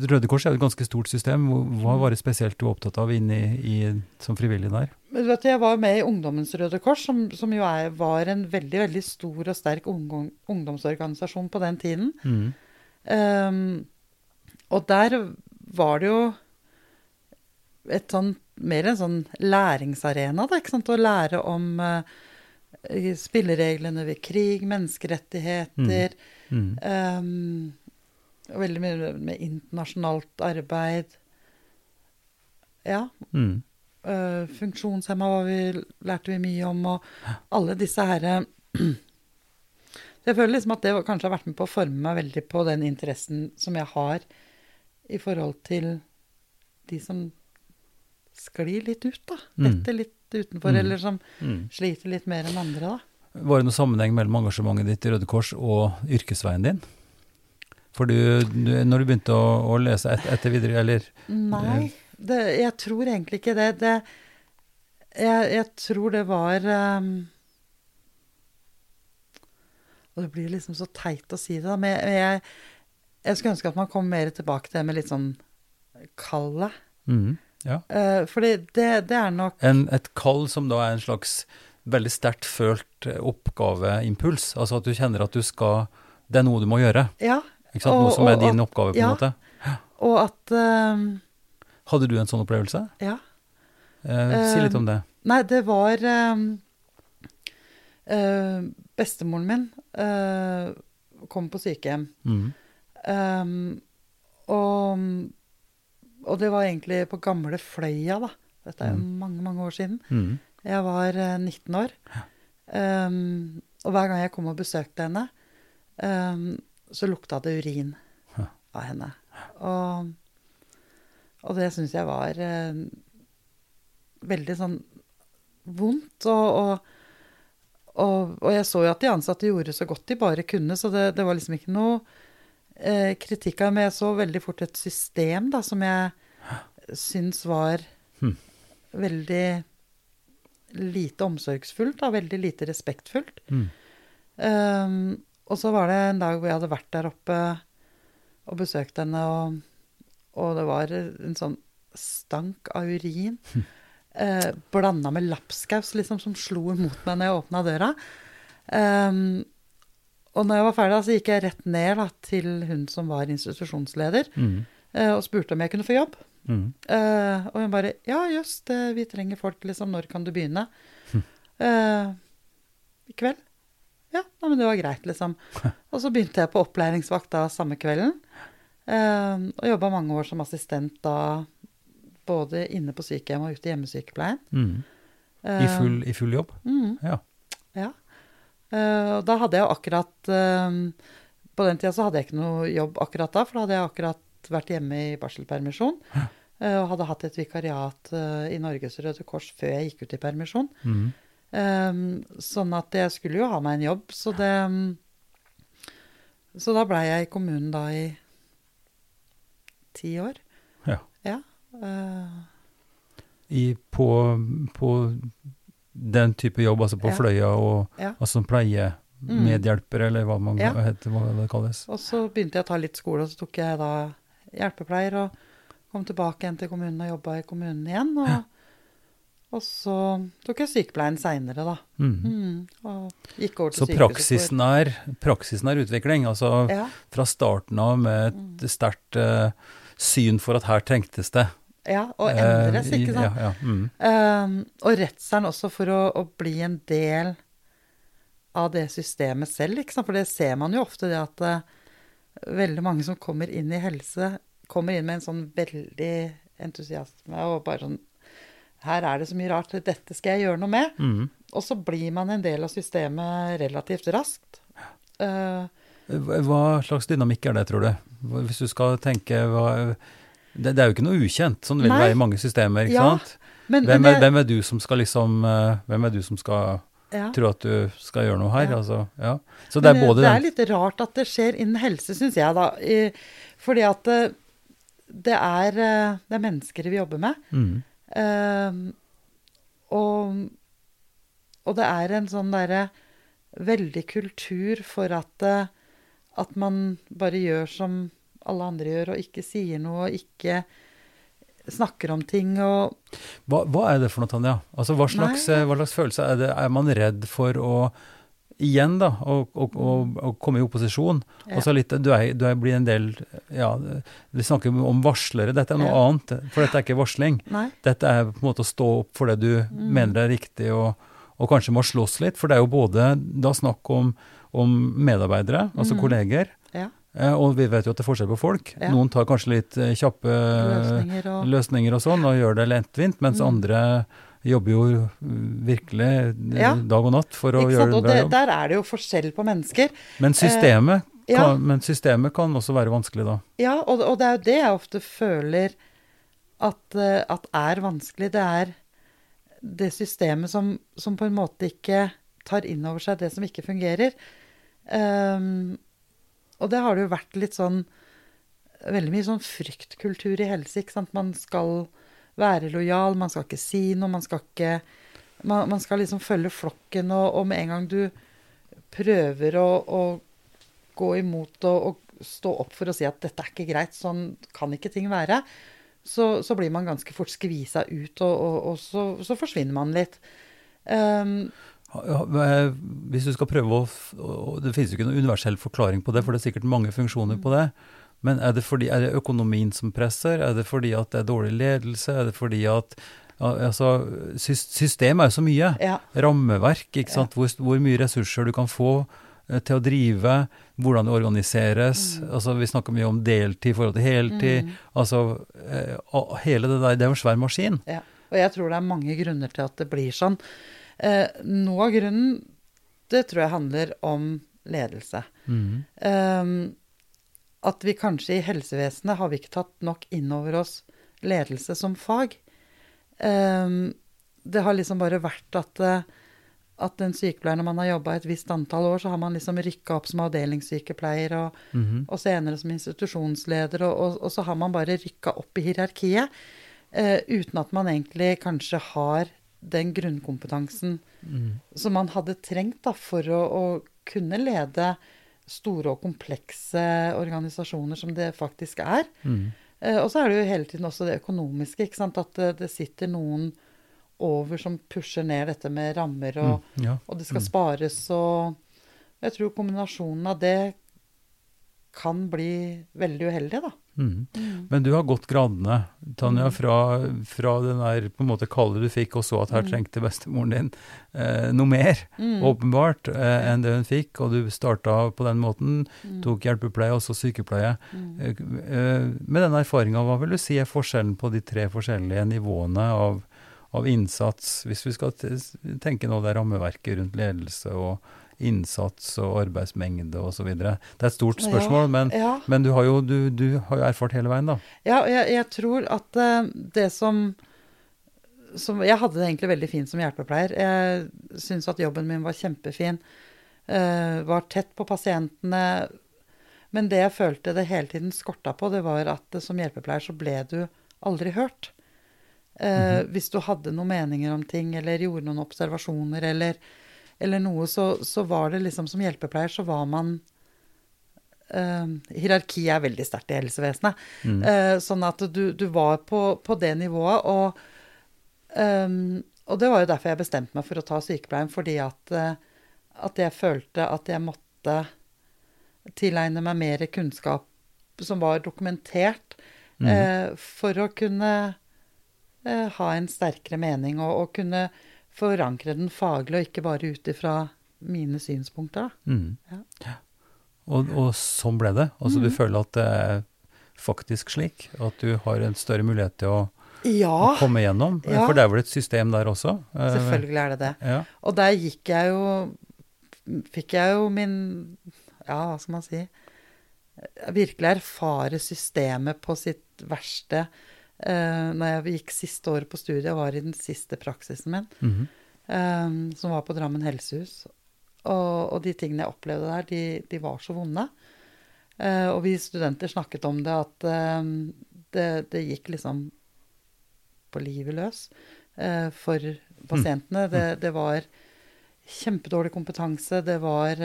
Røde Kors er et ganske stort system. Hva var det spesielt du var opptatt av inne i, i, som frivillig der? Vet, jeg var med i Ungdommens Røde Kors, som, som jo er, var en veldig veldig stor og sterk ungdom, ungdomsorganisasjon på den tiden. Mm. Um, og der var det jo et sånn, mer en sånn læringsarena, da, ikke sant? Å lære om uh, spillereglene ved krig, menneskerettigheter, Mm. Ehm, og veldig mye med internasjonalt arbeid. Ja, Mm. Uh, funksjonshemma vi, lærte vi mye om, og alle disse herre Jeg føler liksom at det kanskje har vært med på å forme meg veldig på den interessen som jeg har i forhold til de som sklir litt ut, da. Mm. Detter litt utenfor, Mm. eller som Mm. sliter litt mer enn andre, da. Var det noen sammenheng mellom engasjementet ditt i Røde Kors og yrkesveien din? For du, du, når du begynte å, å lese et, etter videre, eller Nei, det, jeg tror egentlig ikke det. det jeg, jeg tror det var um, Og det blir liksom så teit å si det, da, men jeg, jeg, skulle ønske at man kom mer tilbake til det med litt sånn kallet. mm, Ja. Uh, fordi det, det er nok En, et kall som da er en slags veldig sterkt følt eh, oppgaveimpuls. Altså at du kjenner at du skal Det er noe du må gjøre. Ja. Ikke sant? Noe Og- som er din og- oppgave, på ja. en måte. Og at uh, Hadde du en sånn opplevelse? Ja. Uh, si litt om det. Nei, det var um, uh, Bestemoren min uh, kom på sykehjem. Mm. Um, og, og det var egentlig på gamle Fløya, da. Dette er jo Mm. mange, mange år siden. Mm. Jeg var eh, 19 år. Um, og hver gang jeg kom og besøkte henne, um, så lukta det urin av henne. Og, og det syns jeg var uh, veldig sånn vondt. Og, og, og, og jeg så jo at de ansatte gjorde så godt de bare kunne, så det, det var liksom ikke noe uh, kritikk av Men jeg så veldig fort et system da, som jeg syns var hmm. veldig lite omsorgsfullt, og veldig lite respektfullt. Mm. Um, og så var det en dag hvor jeg hadde vært der oppe og besøkt henne, og, og det var en sånn stank av urin. Eh, Blanda med lapskaus, liksom, som slo imot meg når jeg åpna døra. Um, og når jeg var ferdig, så gikk jeg rett ned da, til hun som var institusjonsleder, Mm. eh, og spurte om jeg kunne få jobb. Mm. Eh, og hun bare Ja, jøss, vi trenger folk, liksom. Når kan du begynne? Eh, I kveld. Ja, nei, men det var greit, liksom. Og så begynte jeg på opplæringsvakt da samme kvelden. Uh, og jobba mange år som assistent da, både inne på sykehjem og ute i hjemmesykepleien. Mm. I, full, I full jobb? mhm. Ja. Ja. Og da hadde jeg akkurat På den tida så hadde jeg ikke noe jobb akkurat da, for da hadde jeg akkurat vært hjemme i barselpermisjon. eh, og hadde hatt et vikariat eh, i Norges Røde Kors før jeg gikk ut i permisjon. Mm. Eh, sånn at jeg skulle jo ha meg en jobb, så det mm, Så da blei jeg i kommunen da i ti år. Ja. Ja. uh, I, på, på den type jobb, altså på Ja. Fløya og ja. altså pleiemedhjelper, eller hva, man, Ja. heter hva det kalles. Og så begynte jeg å ta litt skole, og så tok jeg da hjelpepleier og kom tilbake igjen til kommunen og jobba i kommunen igjen. Og, og så tok jeg sykepleien seinere, da. Mm. Mm, og gikk over til Så praksisen er, praksisen er utvikling, altså Ja, fra starten av med Mm. et sterkt uh, syn for at her trengtes det. ja, og endres, Eh, i- ikke sant. Ja, ja. Mm. Um, og redselen også for å, å bli en del av det systemet selv, ikke sant. For det ser man jo ofte, det at eh, veldig mange som kommer inn i helse, kommer inn med en sånn veldig entusiasme og bare sånn Her er det så mye rart, dette skal jeg gjøre noe med. Mm. Og så blir man en del av systemet relativt raskt. Uh, Hva slags dynamikk er det, tror du? Hvis du skal tenke hva, det, det er jo ikke noe ukjent, sånn vil det være i mange systemer, ikke Ja, sant? men, Hvem er, hvem er du som skal liksom eh, Hvem er du som skal ja. tro at du skal gjøre noe her? Ja. Altså, ja. Så det er Men både det er litt rart at det skjer innen helse, syns jeg, da. I, fordi at det, det, er, eh, det er mennesker vi jobber med. mm. Uh, og, og det er en sånn derre veldig kultur for at, eh, at man bare gjør som alle andre gjør, og ikke sier noe, og ikke snakker om ting og hva, hva er det for noe, Tanja? Altså, hva slags, hva slags følelse er det? Er man redd for å Igjen, da, å, komme i opposisjon. Ja. så litt, du, er, du er blir en del Ja, vi snakker om varslere. Dette er noe Ja. annet, for dette er ikke varsling. Nei. Dette er på en måte å stå opp for det du Mm. mener er riktig, og, og kanskje må slåss litt. For det er jo både da snakk om, om medarbeidere, altså Mm. kolleger, og vi vet jo at det er forskjell på folk. Ja. Noen tar kanskje litt eh, kjappe Løsninger og løsninger og sånn, og gjør det lettvint, mens Mm. andre jobber jo virkelig eh, Ja. dag og natt for å Ikke gjøre sant? Og bra det, jobb. der er det jo forskjell på mennesker. Men systemet, ja. kan, men systemet kan også være vanskelig da. Ja, og, og det er jo det jeg ofte føler at, eh, at er vanskelig. Det er det systemet som, som på en måte ikke tar inn over seg det som ikke fungerer. Ehm, og det har det jo vært litt sånn Veldig mye sånn fryktkultur i helse. ikke sant? Man skal være lojal, man skal ikke si noe, man skal ikke Man, man skal liksom følge flokken, og, og med en gang du prøver å, å gå imot og, og stå opp for å si at dette er ikke greit, sånn kan ikke ting være, så, så blir man ganske fort skvisa ut, og, og, så, så forsvinner man litt. Um, Hvis du skal prøve å Det finnes jo ikke noen universell forklaring på det, for det er sikkert mange funksjoner på det. Men er det, fordi, er det økonomien som presser? Er det fordi at det er dårlig ledelse? Er det fordi at al- Altså, system er jo så mye. ja, rammeverk, ikke sant? Hvor, hvor mye ressurser du kan få eh, til å drive, hvordan det organiseres. Altså, vi snakker mye om deltid i forhold til heltid. Mm. Altså, eh, hele det der, det er jo en svær maskin. ja. Og jeg tror det er mange grunner til at det blir sånn. Eh, noe av grunnen, det tror jeg handler om ledelse. Mm. Um, at vi kanskje i helsevesenet har vi ikke tatt nok inn over oss ledelse som fag. Um, det har liksom bare vært at, at en sykepleier, når man har jobba et visst antall år, så har man liksom rykka opp som avdelingssykepleier, og, Mhm. og senere som institusjonsleder, og, og, og så har man bare rykka opp i hierarkiet. eh, uten at man egentlig kanskje har den grunnkompetansen Mm. som man hadde trengt da, for å, å kunne lede store og komplekse organisasjoner som det faktisk er. Mm. Eh, og så er det jo hele tiden også det økonomiske. At det, det sitter noen over som pusher ned dette med rammer, og, Mm. Ja. og det skal spares. Og jeg tror kombinasjonen av det kan bli veldig uheldig, da. Mm. Men du har gått gradene, Tanja, Mm. fra, fra den der på en måte kallet du fikk, og så at her Mm. trengte bestemoren din eh, noe mer, Mm. åpenbart, eh, enn det hun fikk, og du starta på den måten, Mm. tok hjelpepleie og så sykepleie. Mm. Eh, eh, med den erfaringa, hva vil du si er forskjellen på de tre forskjellige nivåene av, av innsats, hvis vi skal tenke nå det rammeverket rundt ledelse og innsats og arbeidsmengde osv. Det er et stort spørsmål, men, Ja. men du, har jo, du, du har jo erfart hele veien, da. Ja, jeg, jeg tror at eh, det som, som Jeg hadde det egentlig veldig fint som hjelpepleier. Jeg syns at jobben min var kjempefin. eh, var tett på pasientene. Men det jeg følte det hele tiden skorta på, det var at som hjelpepleier så ble du aldri hørt. Eh, Hvis du hadde noen meninger om ting, eller gjorde noen observasjoner, eller, eller noe, så, så var det liksom Som hjelpepleier så var man uh, Hierarki er veldig sterkt i helsevesenet. Mm. Uh, sånn at du, du var på, på det nivået. Og, um, og det var jo derfor jeg bestemte meg for å ta sykepleien. Fordi at, eh, at jeg følte at jeg måtte tilegne meg mer kunnskap som var dokumentert, Mm. eh, for å kunne eh, ha en sterkere mening og, og kunne forankre den faglig, og ikke bare ut ifra mine synspunkter. Mm. Ja. Ja. Og, og sånn ble det. Altså du Mhm. føler at det er faktisk slik? At du har en større mulighet til å, å komme gjennom? Ja. For det er vel et system der også? Eh, selvfølgelig er det det. Ja. Og der gikk jeg jo Fikk jeg jo min Ja, hva skal man si Virkelig erfare systemet på sitt verste eh, når jeg gikk siste året på studiet og var i den siste praksisen min, mm -hmm. um, som var på Drammen helsehus. Og, og de tingene jeg opplevde der, de, de var så vonde. Uh, og vi studenter snakket om det, at uh, det, det gikk liksom på livet løs uh, for pasientene. Det, det var kjempedårlig kompetanse. Det var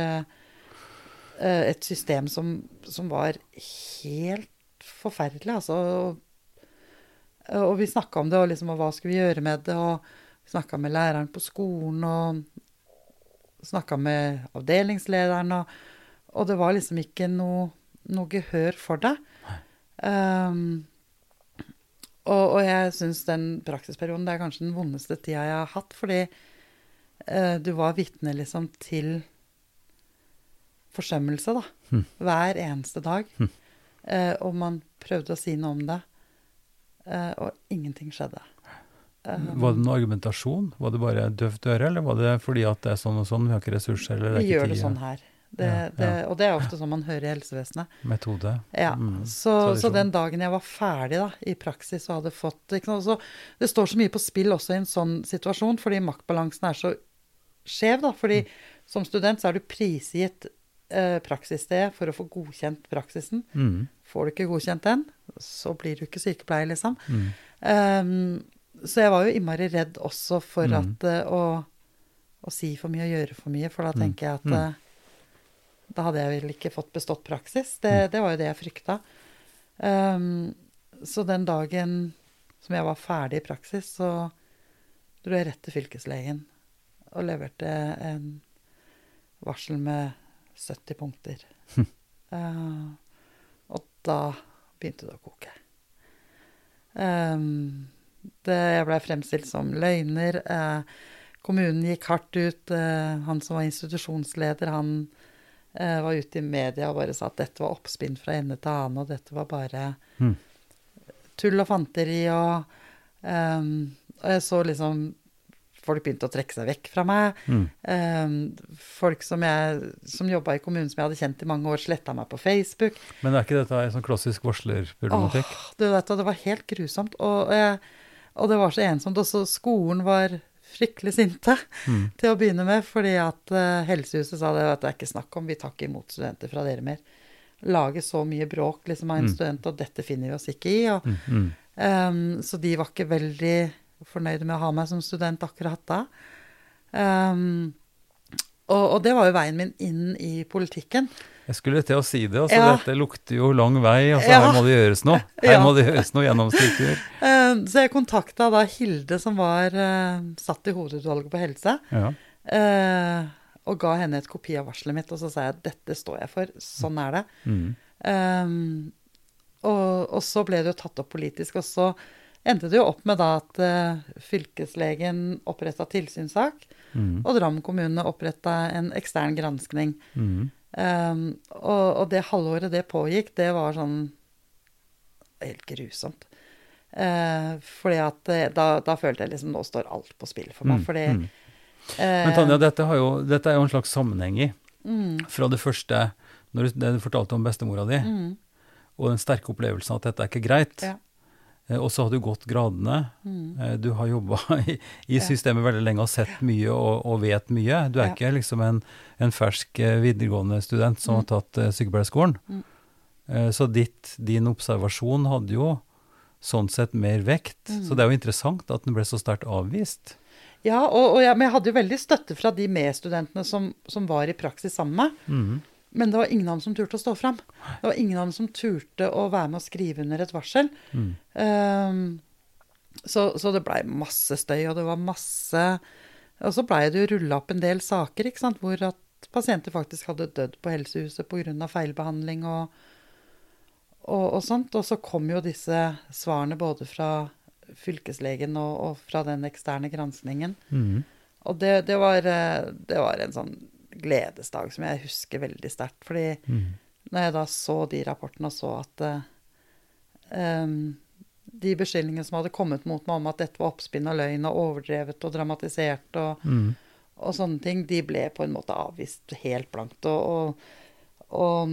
et system som, som var helt forferdelig, altså. Og, vi snakka om det, og liksom, og hva skulle vi gjøre med det? Og snakka med læreren på skolen, og snakka med avdelingslederen, og, og det var liksom ikke noe, noe gehør for det. Um, og, og jeg syns den praksisperioden det er kanskje den vondeste tida jeg har hatt, fordi uh, du var vitne liksom til forsømmelse, da. Hm. Hver eneste dag. Eh, og man prøvde å si noe om det, og ingenting skjedde. Eh, Var det noen argumentasjon? Var det bare døvt øre, eller var det fordi at det er sånn og sånn, vi har ikke ressurser, eller det vi er ikke gjør det sånn her. Det, Ja, ja. Det, og det er ofte sånn man hører i helsevesenet. Metode? Ja, Mm, så, så den dagen jeg var ferdig da, i praksis og hadde fått sant, så Det står så mye på spill også i en sånn situasjon, fordi maktbalansen er så skjev. da, fordi Mm. som student så er du prisgitt eh, praksissted for å få godkjent praksisen. Mm, Får du ikke godkjent den, så blir du ikke sykepleier, liksom. mm, Um, så jeg var jo innmari redd også for Mm. at uh, å, å si for mye og gjøre for mye, for da Mm. tenker jeg at Mm. eh, da hadde jeg vel ikke fått bestått praksis. Det, det var jo det jeg frykta. Um, så den dagen som jeg var ferdig i praksis, så dro jeg rett til fylkeslegen og leverte en varsel med 70 punkter. uh, og da begynte det å koke. Um, det, jeg blei fremstilt som løgner. Uh, kommunen gikk hardt ut. Uh, han som var institusjonsleder, han eh, var ute i media og bare sa at dette var oppspinn fra ende til annen, og dette var bare Mm. tull og fanteri. Og, um, og jeg så liksom Folk begynte å trekke seg vekk fra meg. mm. Ehm, folk som, jeg, som jobba i kommunen som jeg hadde kjent i mange år, sletta meg på Facebook. Men er ikke dette en sånn klassisk varslerproblematikk? Åh, du vet, det var helt grusomt. Og, og det var så ensomt. Også skolen var fryktelig sinte Mm. til å begynne med, fordi at eh, helsehuset sa det at det er ikke snakk om, vi tar ikke imot studenter fra dere mer. Lage så mye bråk liksom, av en Mm. student, og dette finner vi oss ikke i. Og. Um, så de var ikke veldig fornøyde med å ha meg som student akkurat da. Um, og, og, det var jo veien min inn i politikken. Jeg skulle til å si det. altså Ja. Dette lukter jo lang vei. altså Ja. Her må det gjøres noe. Her Ja. må det gjøres noe gjennom struktur. Um, så jeg kontakta da Hilde, som var uh, satt i hovedutvalget på helse. Ja. uh, og ga henne et kopi av varselet mitt, og så sa jeg dette står jeg for. Sånn er det. Mm. Um, og, og så ble det jo tatt opp politisk, og så endte det jo opp med da at uh, fylkeslegen oppretta tilsynssak, Mm. og Drammen kommune oppretta en ekstern granskning. Mm. Um, og, og det halvåret det pågikk, det var sånn helt grusomt. Uh, fordi at eh, da, da følte jeg liksom nå står alt på spill for meg. Mm. Fordi eh, Men Tanja, dette, har jo, dette er jo en slags sammenheng i. mm, Fra det første, når du, det du fortalte om bestemora di, mm, og den sterke opplevelsen at dette er ikke greit. Ja. Eh, Og så har du gått gradene. mm, Eh, Du har jobba i, i systemet veldig lenge og sett mye og, og vet mye. Du er Ja. ikke liksom en, en fersk eh, videregående student som Mm. har tatt uh, sykepleierskolen. Mm. Uh, Så ditt, din observasjon hadde jo sånn sett mer vekt. Mm. Så det er jo interessant at den ble så sterkt avvist. Ja, og, og jeg, men jeg hadde jo veldig støtte fra de medstudentene som, som var i praksis sammen med meg. Men det var ingen av dem som turte å stå fram. Det var ingen av dem som turte å være med å skrive under et varsel. Mm. Um, så, så det blei masse støy, og det var masse Og så blei det jo rulla opp en del saker, ikke sant, hvor at pasienter faktisk hadde dødd på helsehuset pga. feilbehandling og, og, og sånt. Og så kom jo disse svarene både fra fylkeslegen og, og fra den eksterne granskningen. Mm. Og det, det, var, eh, det var en sånn gledesdag som jeg husker veldig sterkt. Fordi mm. når jeg da så de rapportene og så at uh, de beskyldningene som hadde kommet mot meg om at dette var oppspinn og løgn og overdrevet og dramatisert og, mm. og sånne ting, de ble på en måte avvist helt blankt. Og, og,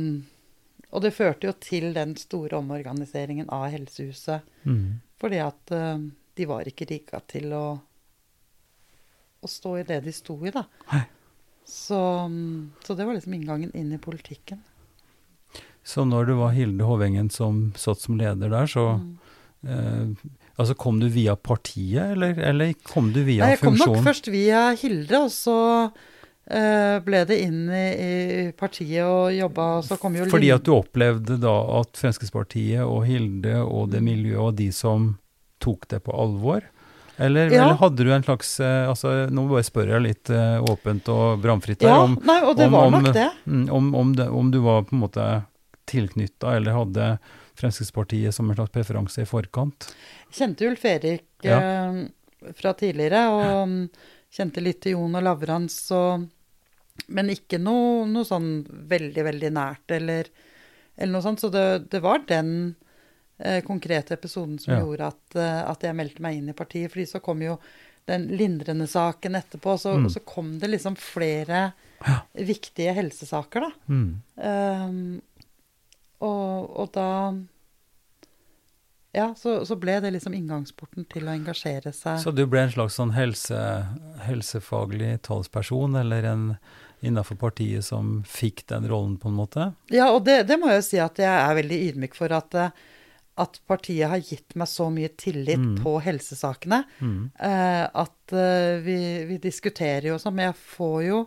og, det førte jo til den store omorganiseringen av helsehuset. Mm. Fordi at uh, de var ikke rigga til å, å stå i det de sto i, da. Nei. Så, så det var liksom inngangen inn i politikken. Så når det var Hilde Hovengen som satt som leder der, så Mm. eh, Altså kom du via partiet, eller, eller kom du via Nei, jeg kom nok først via Hilde, og så eh, ble det inn i, i partiet og jobba, så kom jo Fordi at du opplevde da at Fremskrittspartiet og Hilde og det Mm. miljøet og de som tok det på alvor? Eller, Ja. eller hadde du en slags eh, altså Nå bare spør jeg litt eh, åpent og bramfritt her Ja, om, nei, og det om- var om- nok det. mm, om, om, det, om du var på en måte tilknytta eller hadde Fremskrittspartiet som en slags preferanse i forkant. Kjente Ulf Erik Ja. eh, fra tidligere, og mm, kjente litt til Jon og Lavrans, og, men ikke noe, noe sånn veldig, veldig nært, eller, eller noe sånt. Så det, det var den eh, konkrete episoden som Ja. gjorde at, eh, at jeg meldte meg inn i partiet. fordi så kom jo den lindrende saken etterpå, så, Mm. så kom det liksom flere viktige helsesaker, da. Mm. Um, og, og da Ja, så, så ble det liksom inngangsporten til å engasjere seg. Så du ble en slags sånn helse, helsefaglig talsperson, eller en innafor partiet som fikk den rollen, på en måte? Ja, og det, det må jeg jo si at jeg er veldig ydmyk for at, eh, at partiet har gitt meg så mye tillit Mm. på helsesakene. Mm. eh, at eh, vi, vi diskuterer jo sånn, men jeg får jo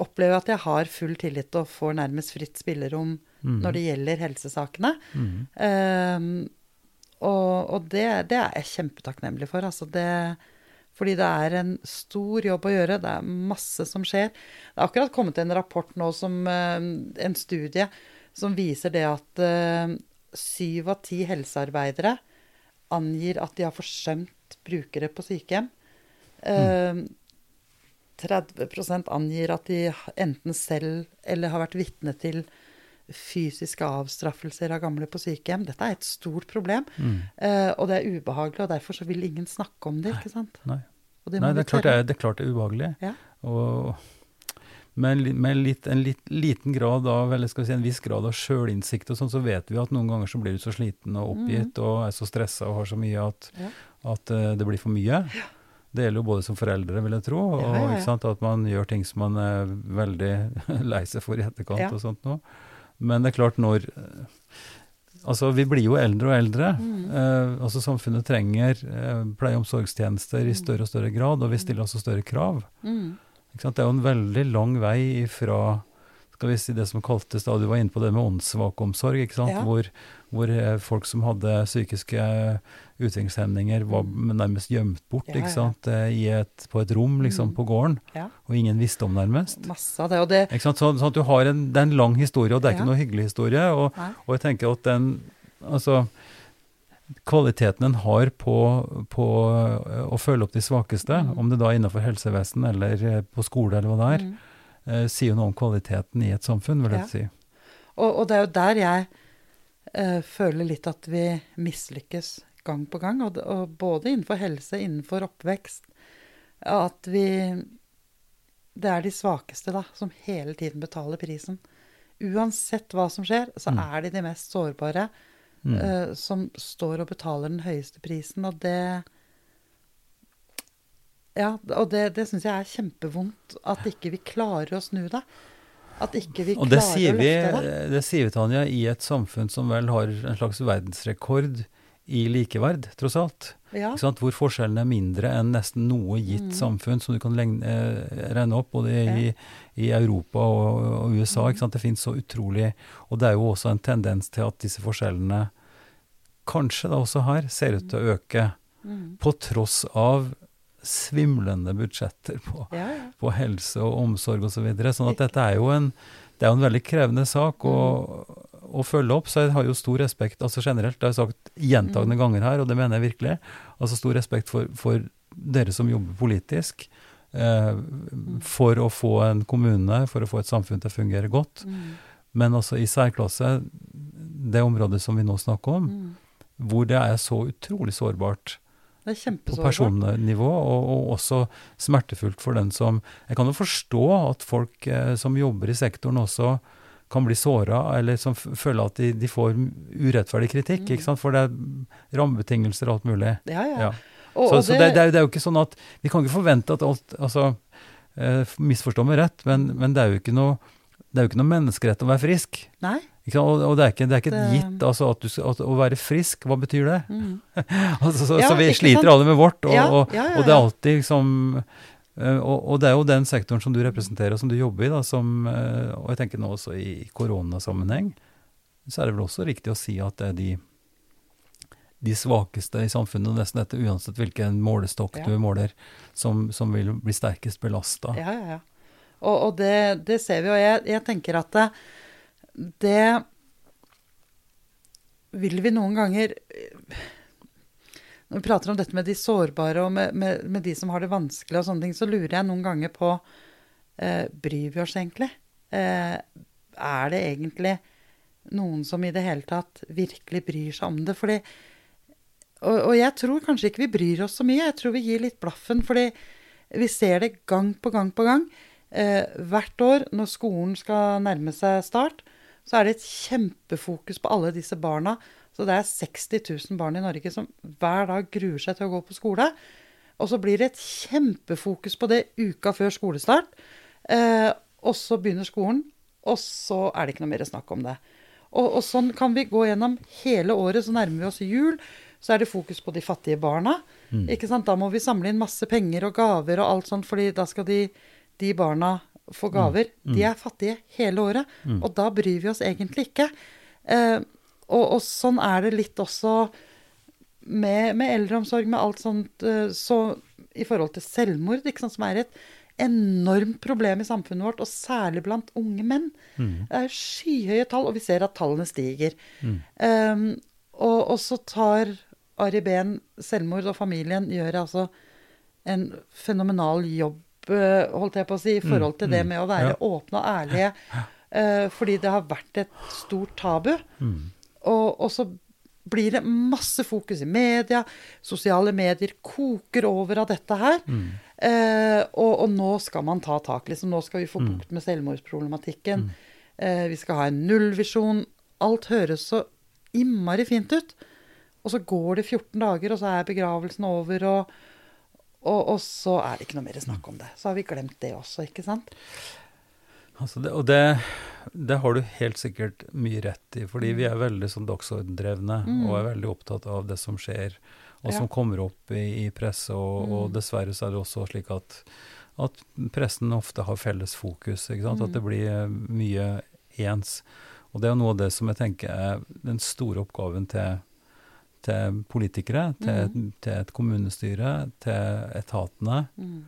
oppleve at jeg har full tillit og får nærmest fritt spillerom Mm. når det gjelder helsesakene. Mm. Ehm, og og det, det er jeg kjempetakknemlig for. Altså det, fordi det er en stor jobb å gjøre. Det er masse som skjer. Det er akkurat kommet en rapport nå, som, eh, en studie, som viser det at eh, syv av ti helsearbeidere angir at de har forsømt brukere på sykehjem. Mm. 30% angir at de enten selv eller har vært vitne til fysiske avstraffelser av gamle på sykehjem. Dette er et stort problem, Mm. eh, og det er ubehagelig, og derfor så vil ingen snakke om det, ikke sant? Nei. Det Nei, det er klart det er, det er, klart det er ubehagelig. Ja. Og med, med litt, en litt, liten grad av, eller skal vi si en viss grad av sjølinnsikt sånn, så vet vi at noen ganger så blir du så sliten og oppgitt og er så stressa og har så mye at, Mm. Ja. at uh, det blir for mye. Det gjelder jo både som foreldre, vil jeg tro, og Ja, ja, ja. Sant, at man gjør ting som man er veldig lei seg for i etterkant Ja. og sånt noe. Men det er klart når Altså, vi blir jo eldre og eldre. Eh, altså, samfunnet trenger eh, pleie- og omsorgstjenester i større og større grad, og vi stiller også større krav. Mm. Det er jo en veldig lang vei fra skal vi si det som kaltes da, Du var inne på det med åndssvak omsorg, ikke sant? Ja. Hvor, hvor eh, folk som hadde psykiske utviklingshemninger, var nærmest gjemt bort ja, Ja, ikke sant? Eh, I et, på et rom liksom Mm. på gården, og ingen visste om nærmest. Masse av det. Og det Ikke sant? Så, sånn at du har en, det er en lang historie, og det er ikke noe hyggelig historie. Og, og jeg tenker at den Altså, kvaliteten en har på, på eh, å følge opp de svakeste, Mm. om det da er innenfor helsevesen eller eh, på skole eller hva det er, Mm. eh, sier jo noe om kvaliteten i et samfunn, vil jeg Ja. si. Og, og det er jo der jeg eh, føler litt at vi mislykkes gang på gang. Og, og både innenfor helse, innenfor oppvekst. At vi Det er de svakeste da, som hele tiden betaler prisen. Uansett hva som skjer, så Mm. er de de mest sårbare Mm. Eh, som står og betaler den høyeste prisen. Og det Ja, og det, det syns jeg er kjempevondt. At ikke vi klarer å snu det. At ikke vi Og det klarer å løfte det. det sier vi, Tanja, i et samfunn som vel har en slags verdensrekord i likeverd, tross alt. Ja. Ikke sant? Hvor forskjellene er mindre enn nesten noe gitt Mm. samfunn som du kan legne, eh, regne opp, både i, i Europa og, og USA. Mm. Ikke sant? Det finnes så utrolig Og det er jo også en tendens til at disse forskjellene kanskje da også her ser ut til å øke, Mm. på tross av svimlende budsjetter på, Ja, ja. på helse og omsorg osv. Så videre. sånn at dette er jo en, det er jo en veldig krevende sak å, Mm. Å følge opp. Så jeg har jo stor respekt altså generelt, det har jeg sagt gjentagende Mm. ganger her, og det mener jeg virkelig. Altså stor respekt for, for dere som jobber politisk. Eh, for å få en kommune, for å få et samfunn til å fungere godt. Mm. Men altså i særklasse, det området som vi nå snakker om, Mm. hvor det er så utrolig sårbart Det på personnivå, og, og også smertefullt for den som Jeg kan jo forstå at folk eh, som jobber i sektoren også kan bli såra, eller som føler at de, de får urettferdig kritikk, Mm. ikke sant? for det er rammebetingelser og alt mulig. Ja, ja. Ja. Og, så og så det, det, er, det er jo ikke sånn at Vi kan ikke forvente at alt altså, eh, Misforstå meg rett, men, men det er jo ikke noe det er jo ikke noe menneskerett å være frisk. Nei. Og, og det er ikke, det er ikke Det- gitt altså, at, du, at å være frisk, hva betyr det? Mm. Altså, så, Ja, så vi sliter sant? alle med vårt, og, Ja, ja, og det er alltid liksom og, og det er jo den sektoren som du representerer, og som du jobber i, da, som, eh, og jeg tenker nå også i koronasammenheng, så er det vel også riktig å si at det er de, de svakeste i samfunnet, nesten dette uansett hvilken målestokk Ja. du måler, som, som vil bli sterkest belasta. Ja, ja, ja. Og, og det, det ser vi, og jeg, jeg tenker at det, det vil vi noen ganger Når vi prater om dette med de sårbare og med, med, med de som har det vanskelig, og sånne ting, så lurer jeg noen ganger på eh, Bryr vi oss egentlig? Eh, er det egentlig noen som i det hele tatt virkelig bryr seg om det? Fordi, og, og jeg tror kanskje ikke vi bryr oss så mye. Jeg tror vi gir litt blaffen, fordi vi ser det gang på gang på gang. Eh, hvert år når skolen skal nærme seg start, så er det et kjempefokus på alle disse barna. Så det er 60 000 barn i Norge som hver dag gruer seg til å gå på skole. Og så blir det et kjempefokus på det uka før skolestart. Eh, og så begynner skolen, og så er det ikke noe mer snakk om det. Og, og sånn kan vi gå gjennom hele året. Så nærmer vi oss jul, så er det fokus på de fattige barna. Ikke sant? Da må vi samle inn masse penger og gaver og alt sånt, fordi da skal de, de barna få gaver. De er fattige hele året, og da bryr vi oss egentlig ikke. Eh, og, og sånn er det litt også med, med eldreomsorg, med alt sånt, eh, så i forhold til selvmord, sant, som er et enormt problem i samfunnet vårt, og særlig blant unge menn. Det er skyhøye tall, og vi ser at tallene stiger. Um, og, og så tar Ari Behn selvmord, og familien gjør altså en fenomenal jobb, holdt jeg på å si, i forhold til det med å være åpne og ærlige. eh, fordi det har vært et stort tabu. Og, og så blir det masse fokus i media. Sosiale medier koker over av dette her. Eh, og, og nå skal man ta tak. Liksom. Nå skal vi få bukt med selvmordsproblematikken. Eh, vi skal ha en nullvisjon. Alt høres så innmari fint ut. Og så går det 14 dager, og så er begravelsen over, og, og, og så er det ikke noe mer snakk om det. Så har vi glemt det også, ikke sant? Altså det, og det, det, har du helt sikkert mye rett i, fordi vi er veldig sånn dagsordendrevne mm. og er veldig opptatt av det som skjer, og ja. som kommer opp i, i presse. Og, mm. og, dessverre så er det også slik at, at pressen ofte har felles fokus. ikke sant? Mm. At det blir eh, mye ens. Og det er noe av det som jeg tenker er den store oppgaven til, til politikere, til, mm. til, et kommunestyre, til etatene. Mm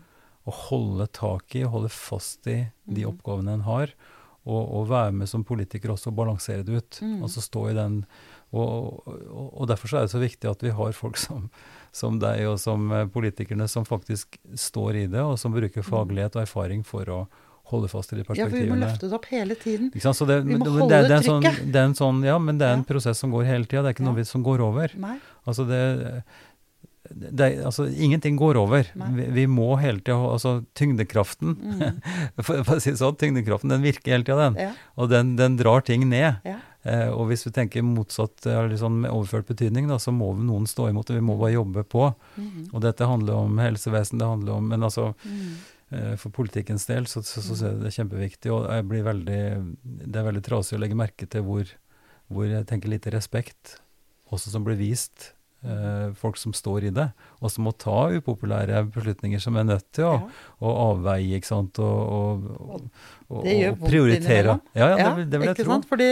å holde tak i, holde fast i de mm. oppgavene en har. Og, og, være med som politiker også og balansere det ut. Mm. Altså stå i den og, og, og, derfor er det så viktig at vi har folk som, som, deg og som eh, politikerne som faktisk står i det, og som bruker mm. faglighet og erfaring for å holde fast i de perspektivene. Ja, for vi må løfte det opp hele tiden. Det, vi må holde det, det sånn, trykket. Sånn, sånn, ja, men det er en ja. prosess som går hele tida. Det er ikke noe ja. som går over. Nei. Altså det, det, altså, ingenting går over. Vi, vi, må hele tida altså, Tyngdekraften mm. for, for, å si sånn, tyngdekraften den virker hele tida, den. Ja. Og den, den, drar ting ned. Eh, og hvis vi tenker motsatt, liksom med overført betydning, da, så må noen stå imot det. Vi må bare jobbe på. Mm. Og dette handler om helsevesen, det handler om Men altså mm. Eh, for politikkens del så, så, så, er det kjempeviktig. Og veldig, det er veldig trasig å legge merke til hvor, hvor jeg tenker lite respekt også som blir vist eh, folk som står i det, og som må ta upopulære beslutninger som er nødt til å, ja. å avveie ikke sant, og, og, og, og prioritere. Ja, ja, det, det, vil jeg tro. Sant? Fordi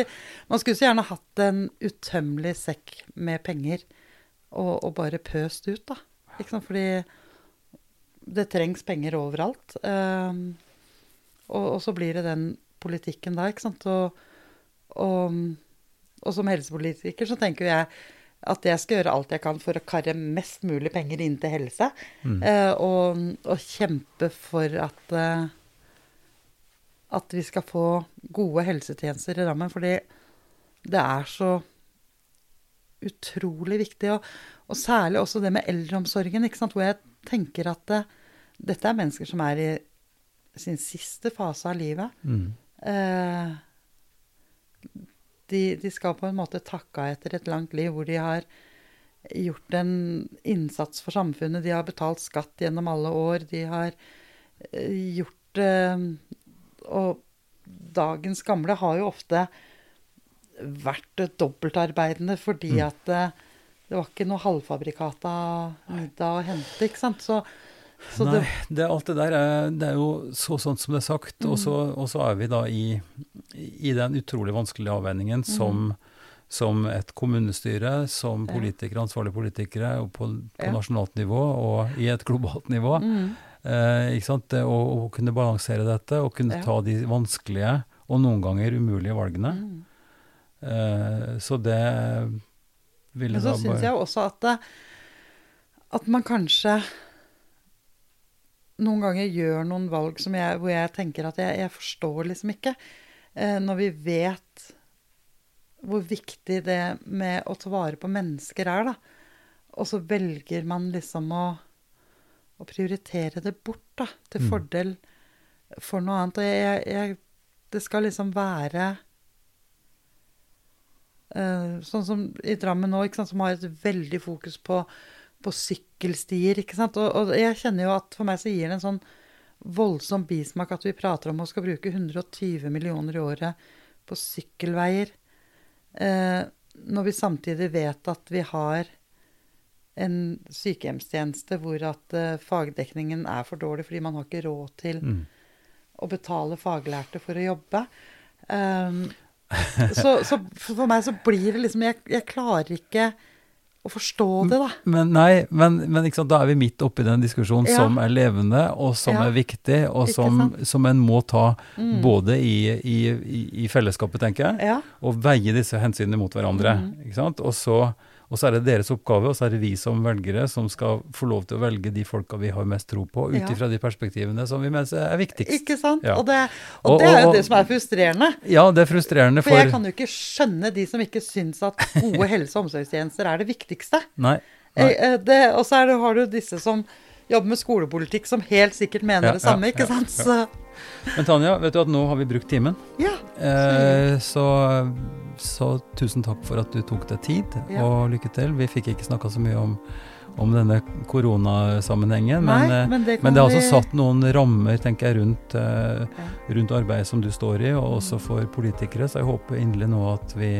man skulle så gjerne hatt en utømmelig sekk med penger og, og bare pøst ut, da. Ikke sant? Fordi det trengs penger overalt. Um, og, så blir det den politikken da, ikke sant. Og, og som helsepolitiker så tenker jeg at jeg skal gjøre alt jeg kan for å karre mest mulig penger inn til helse. Mm. Eh, og, og, kjempe for at, eh, at vi skal få gode helsetjenester i Drammen. Fordi det er så utrolig viktig. Og, og særlig også det med eldreomsorgen, hvor jeg tenker at det, eh, dette er mennesker som er i sin siste fase av livet. Mm. Eh, de, de, skal på en måte takke etter et langt liv hvor de har gjort en innsats for samfunnet. De har betalt skatt gjennom alle år. De har eh, gjort eh, Og dagens gamle har jo ofte vært dobbeltarbeidende fordi mm. at det, var ikke noe halvfabrikata middag å hente. ikke sant? Så så Nei, det, alt det der er, det er, jo så sånt som det er sagt. Mm. Og, så, og, så, er vi da i, i den utrolig vanskelige avveiningen mm. som, som, et kommunestyre, som politikere, ansvarlige politikere, på, på ja. nasjonalt nivå og i et globalt nivå. Mm. Eh, ikke sant? Det, å, å, kunne balansere dette og kunne ja. ta de vanskelige og noen ganger umulige valgene. Mm. Eh, så det ville Men så syns jeg også at, det, at man kanskje noen ganger gjør noen valg jeg, hvor jeg tenker at jeg, jeg forstår liksom ikke. Eh, når vi vet hvor viktig det med å ta vare på mennesker er, da. Og så velger man liksom å, å prioritere det bort, da. Til mm. fordel for noe annet. Og jeg, det skal liksom være Sånn som i Drammen nå, som har et veldig fokus på på sykkelstier, ikke sant. Og, og, jeg kjenner jo at for meg så gir det en sånn voldsom bismak at vi prater om å skal bruke 120 millioner i året på sykkelveier. Eh, når vi samtidig vet at vi har en sykehjemstjeneste hvor at eh, fagdekningen er for dårlig fordi man har ikke råd til mm. å betale faglærte for å jobbe. Um, så, så, for meg så blir det liksom Jeg, jeg klarer ikke å forstå det, da. Men nei, men, men da er vi midt oppi den diskusjonen ja. som er levende, og som ja. er viktig, og som, som, en må ta mm. både i, i, i, fellesskapet, tenker jeg, ja. og veie disse hensynene mot hverandre. Mm. Og så og så er det deres oppgave, og så er det vi som velgere som skal få lov til å velge de folka vi har mest tro på, ut ifra ja. de perspektivene som vi mener er viktigst. Ikke sant. Ja. Og, det, og, og, det, er jo det som er frustrerende. Ja, det er frustrerende for For jeg kan jo ikke skjønne de som ikke syns at gode helse- og omsorgstjenester er det viktigste. Nei. Nei. Eh, det, og så har du disse som jobber med skolepolitikk, som helt sikkert mener ja, det samme, ikke sant. Så men Tanja, vet du at nå har vi brukt timen. Ja. Eh, så, så, tusen takk for at du tok deg tid, ja. og lykke til. Vi fikk ikke snakka så mye om, om denne koronasammenhengen. Nei, men, eh, men det men det har altså satt noen rammer tenker jeg, rundt, eh, rundt arbeidet som du står i, og også for politikere. Så jeg håper inderlig nå at vi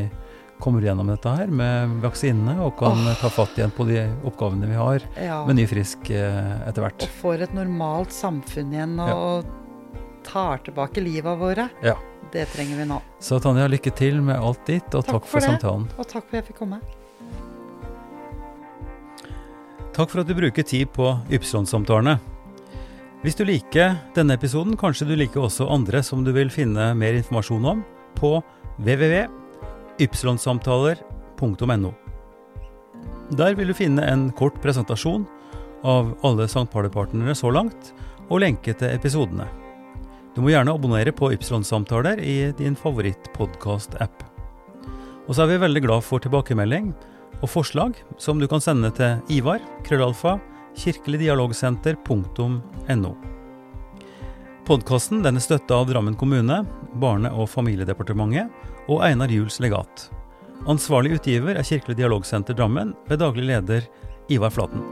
kommer gjennom dette her med vaksinene og kan oh. ta fatt igjen på de oppgavene vi har ja. med ny frisk eh, etter hvert. Og får et normalt samfunn igjen og, Ja. tar tilbake livet våre. Ja. Det trenger vi nå. Så Tanja, lykke til med alt ditt, og Takk takk, for for, samtalen. Og takk for at jeg fikk komme. Takk for at du bruker tid på Ypsilon-samtalene. Hvis du liker denne episoden, kanskje du liker også andre som du vil finne mer informasjon om på www.ypsilonsamtaler.no. Der vil du finne en kort presentasjon av alle St. Party-partnere så langt, og lenke til episodene. Du må gjerne abonnere på Ypsilon-samtaler i din favorittpodkast-app. Og så er vi veldig glad for tilbakemelding og forslag som du kan sende til Ivar, krøllalfa, kirkeligdialogsenter.no. Podkasten er støtta av Drammen kommune, Barne- og familiedepartementet og Einar Juels legat. Ansvarlig utgiver er Kirkelig dialogsenter Drammen ved daglig leder Ivar Flaten.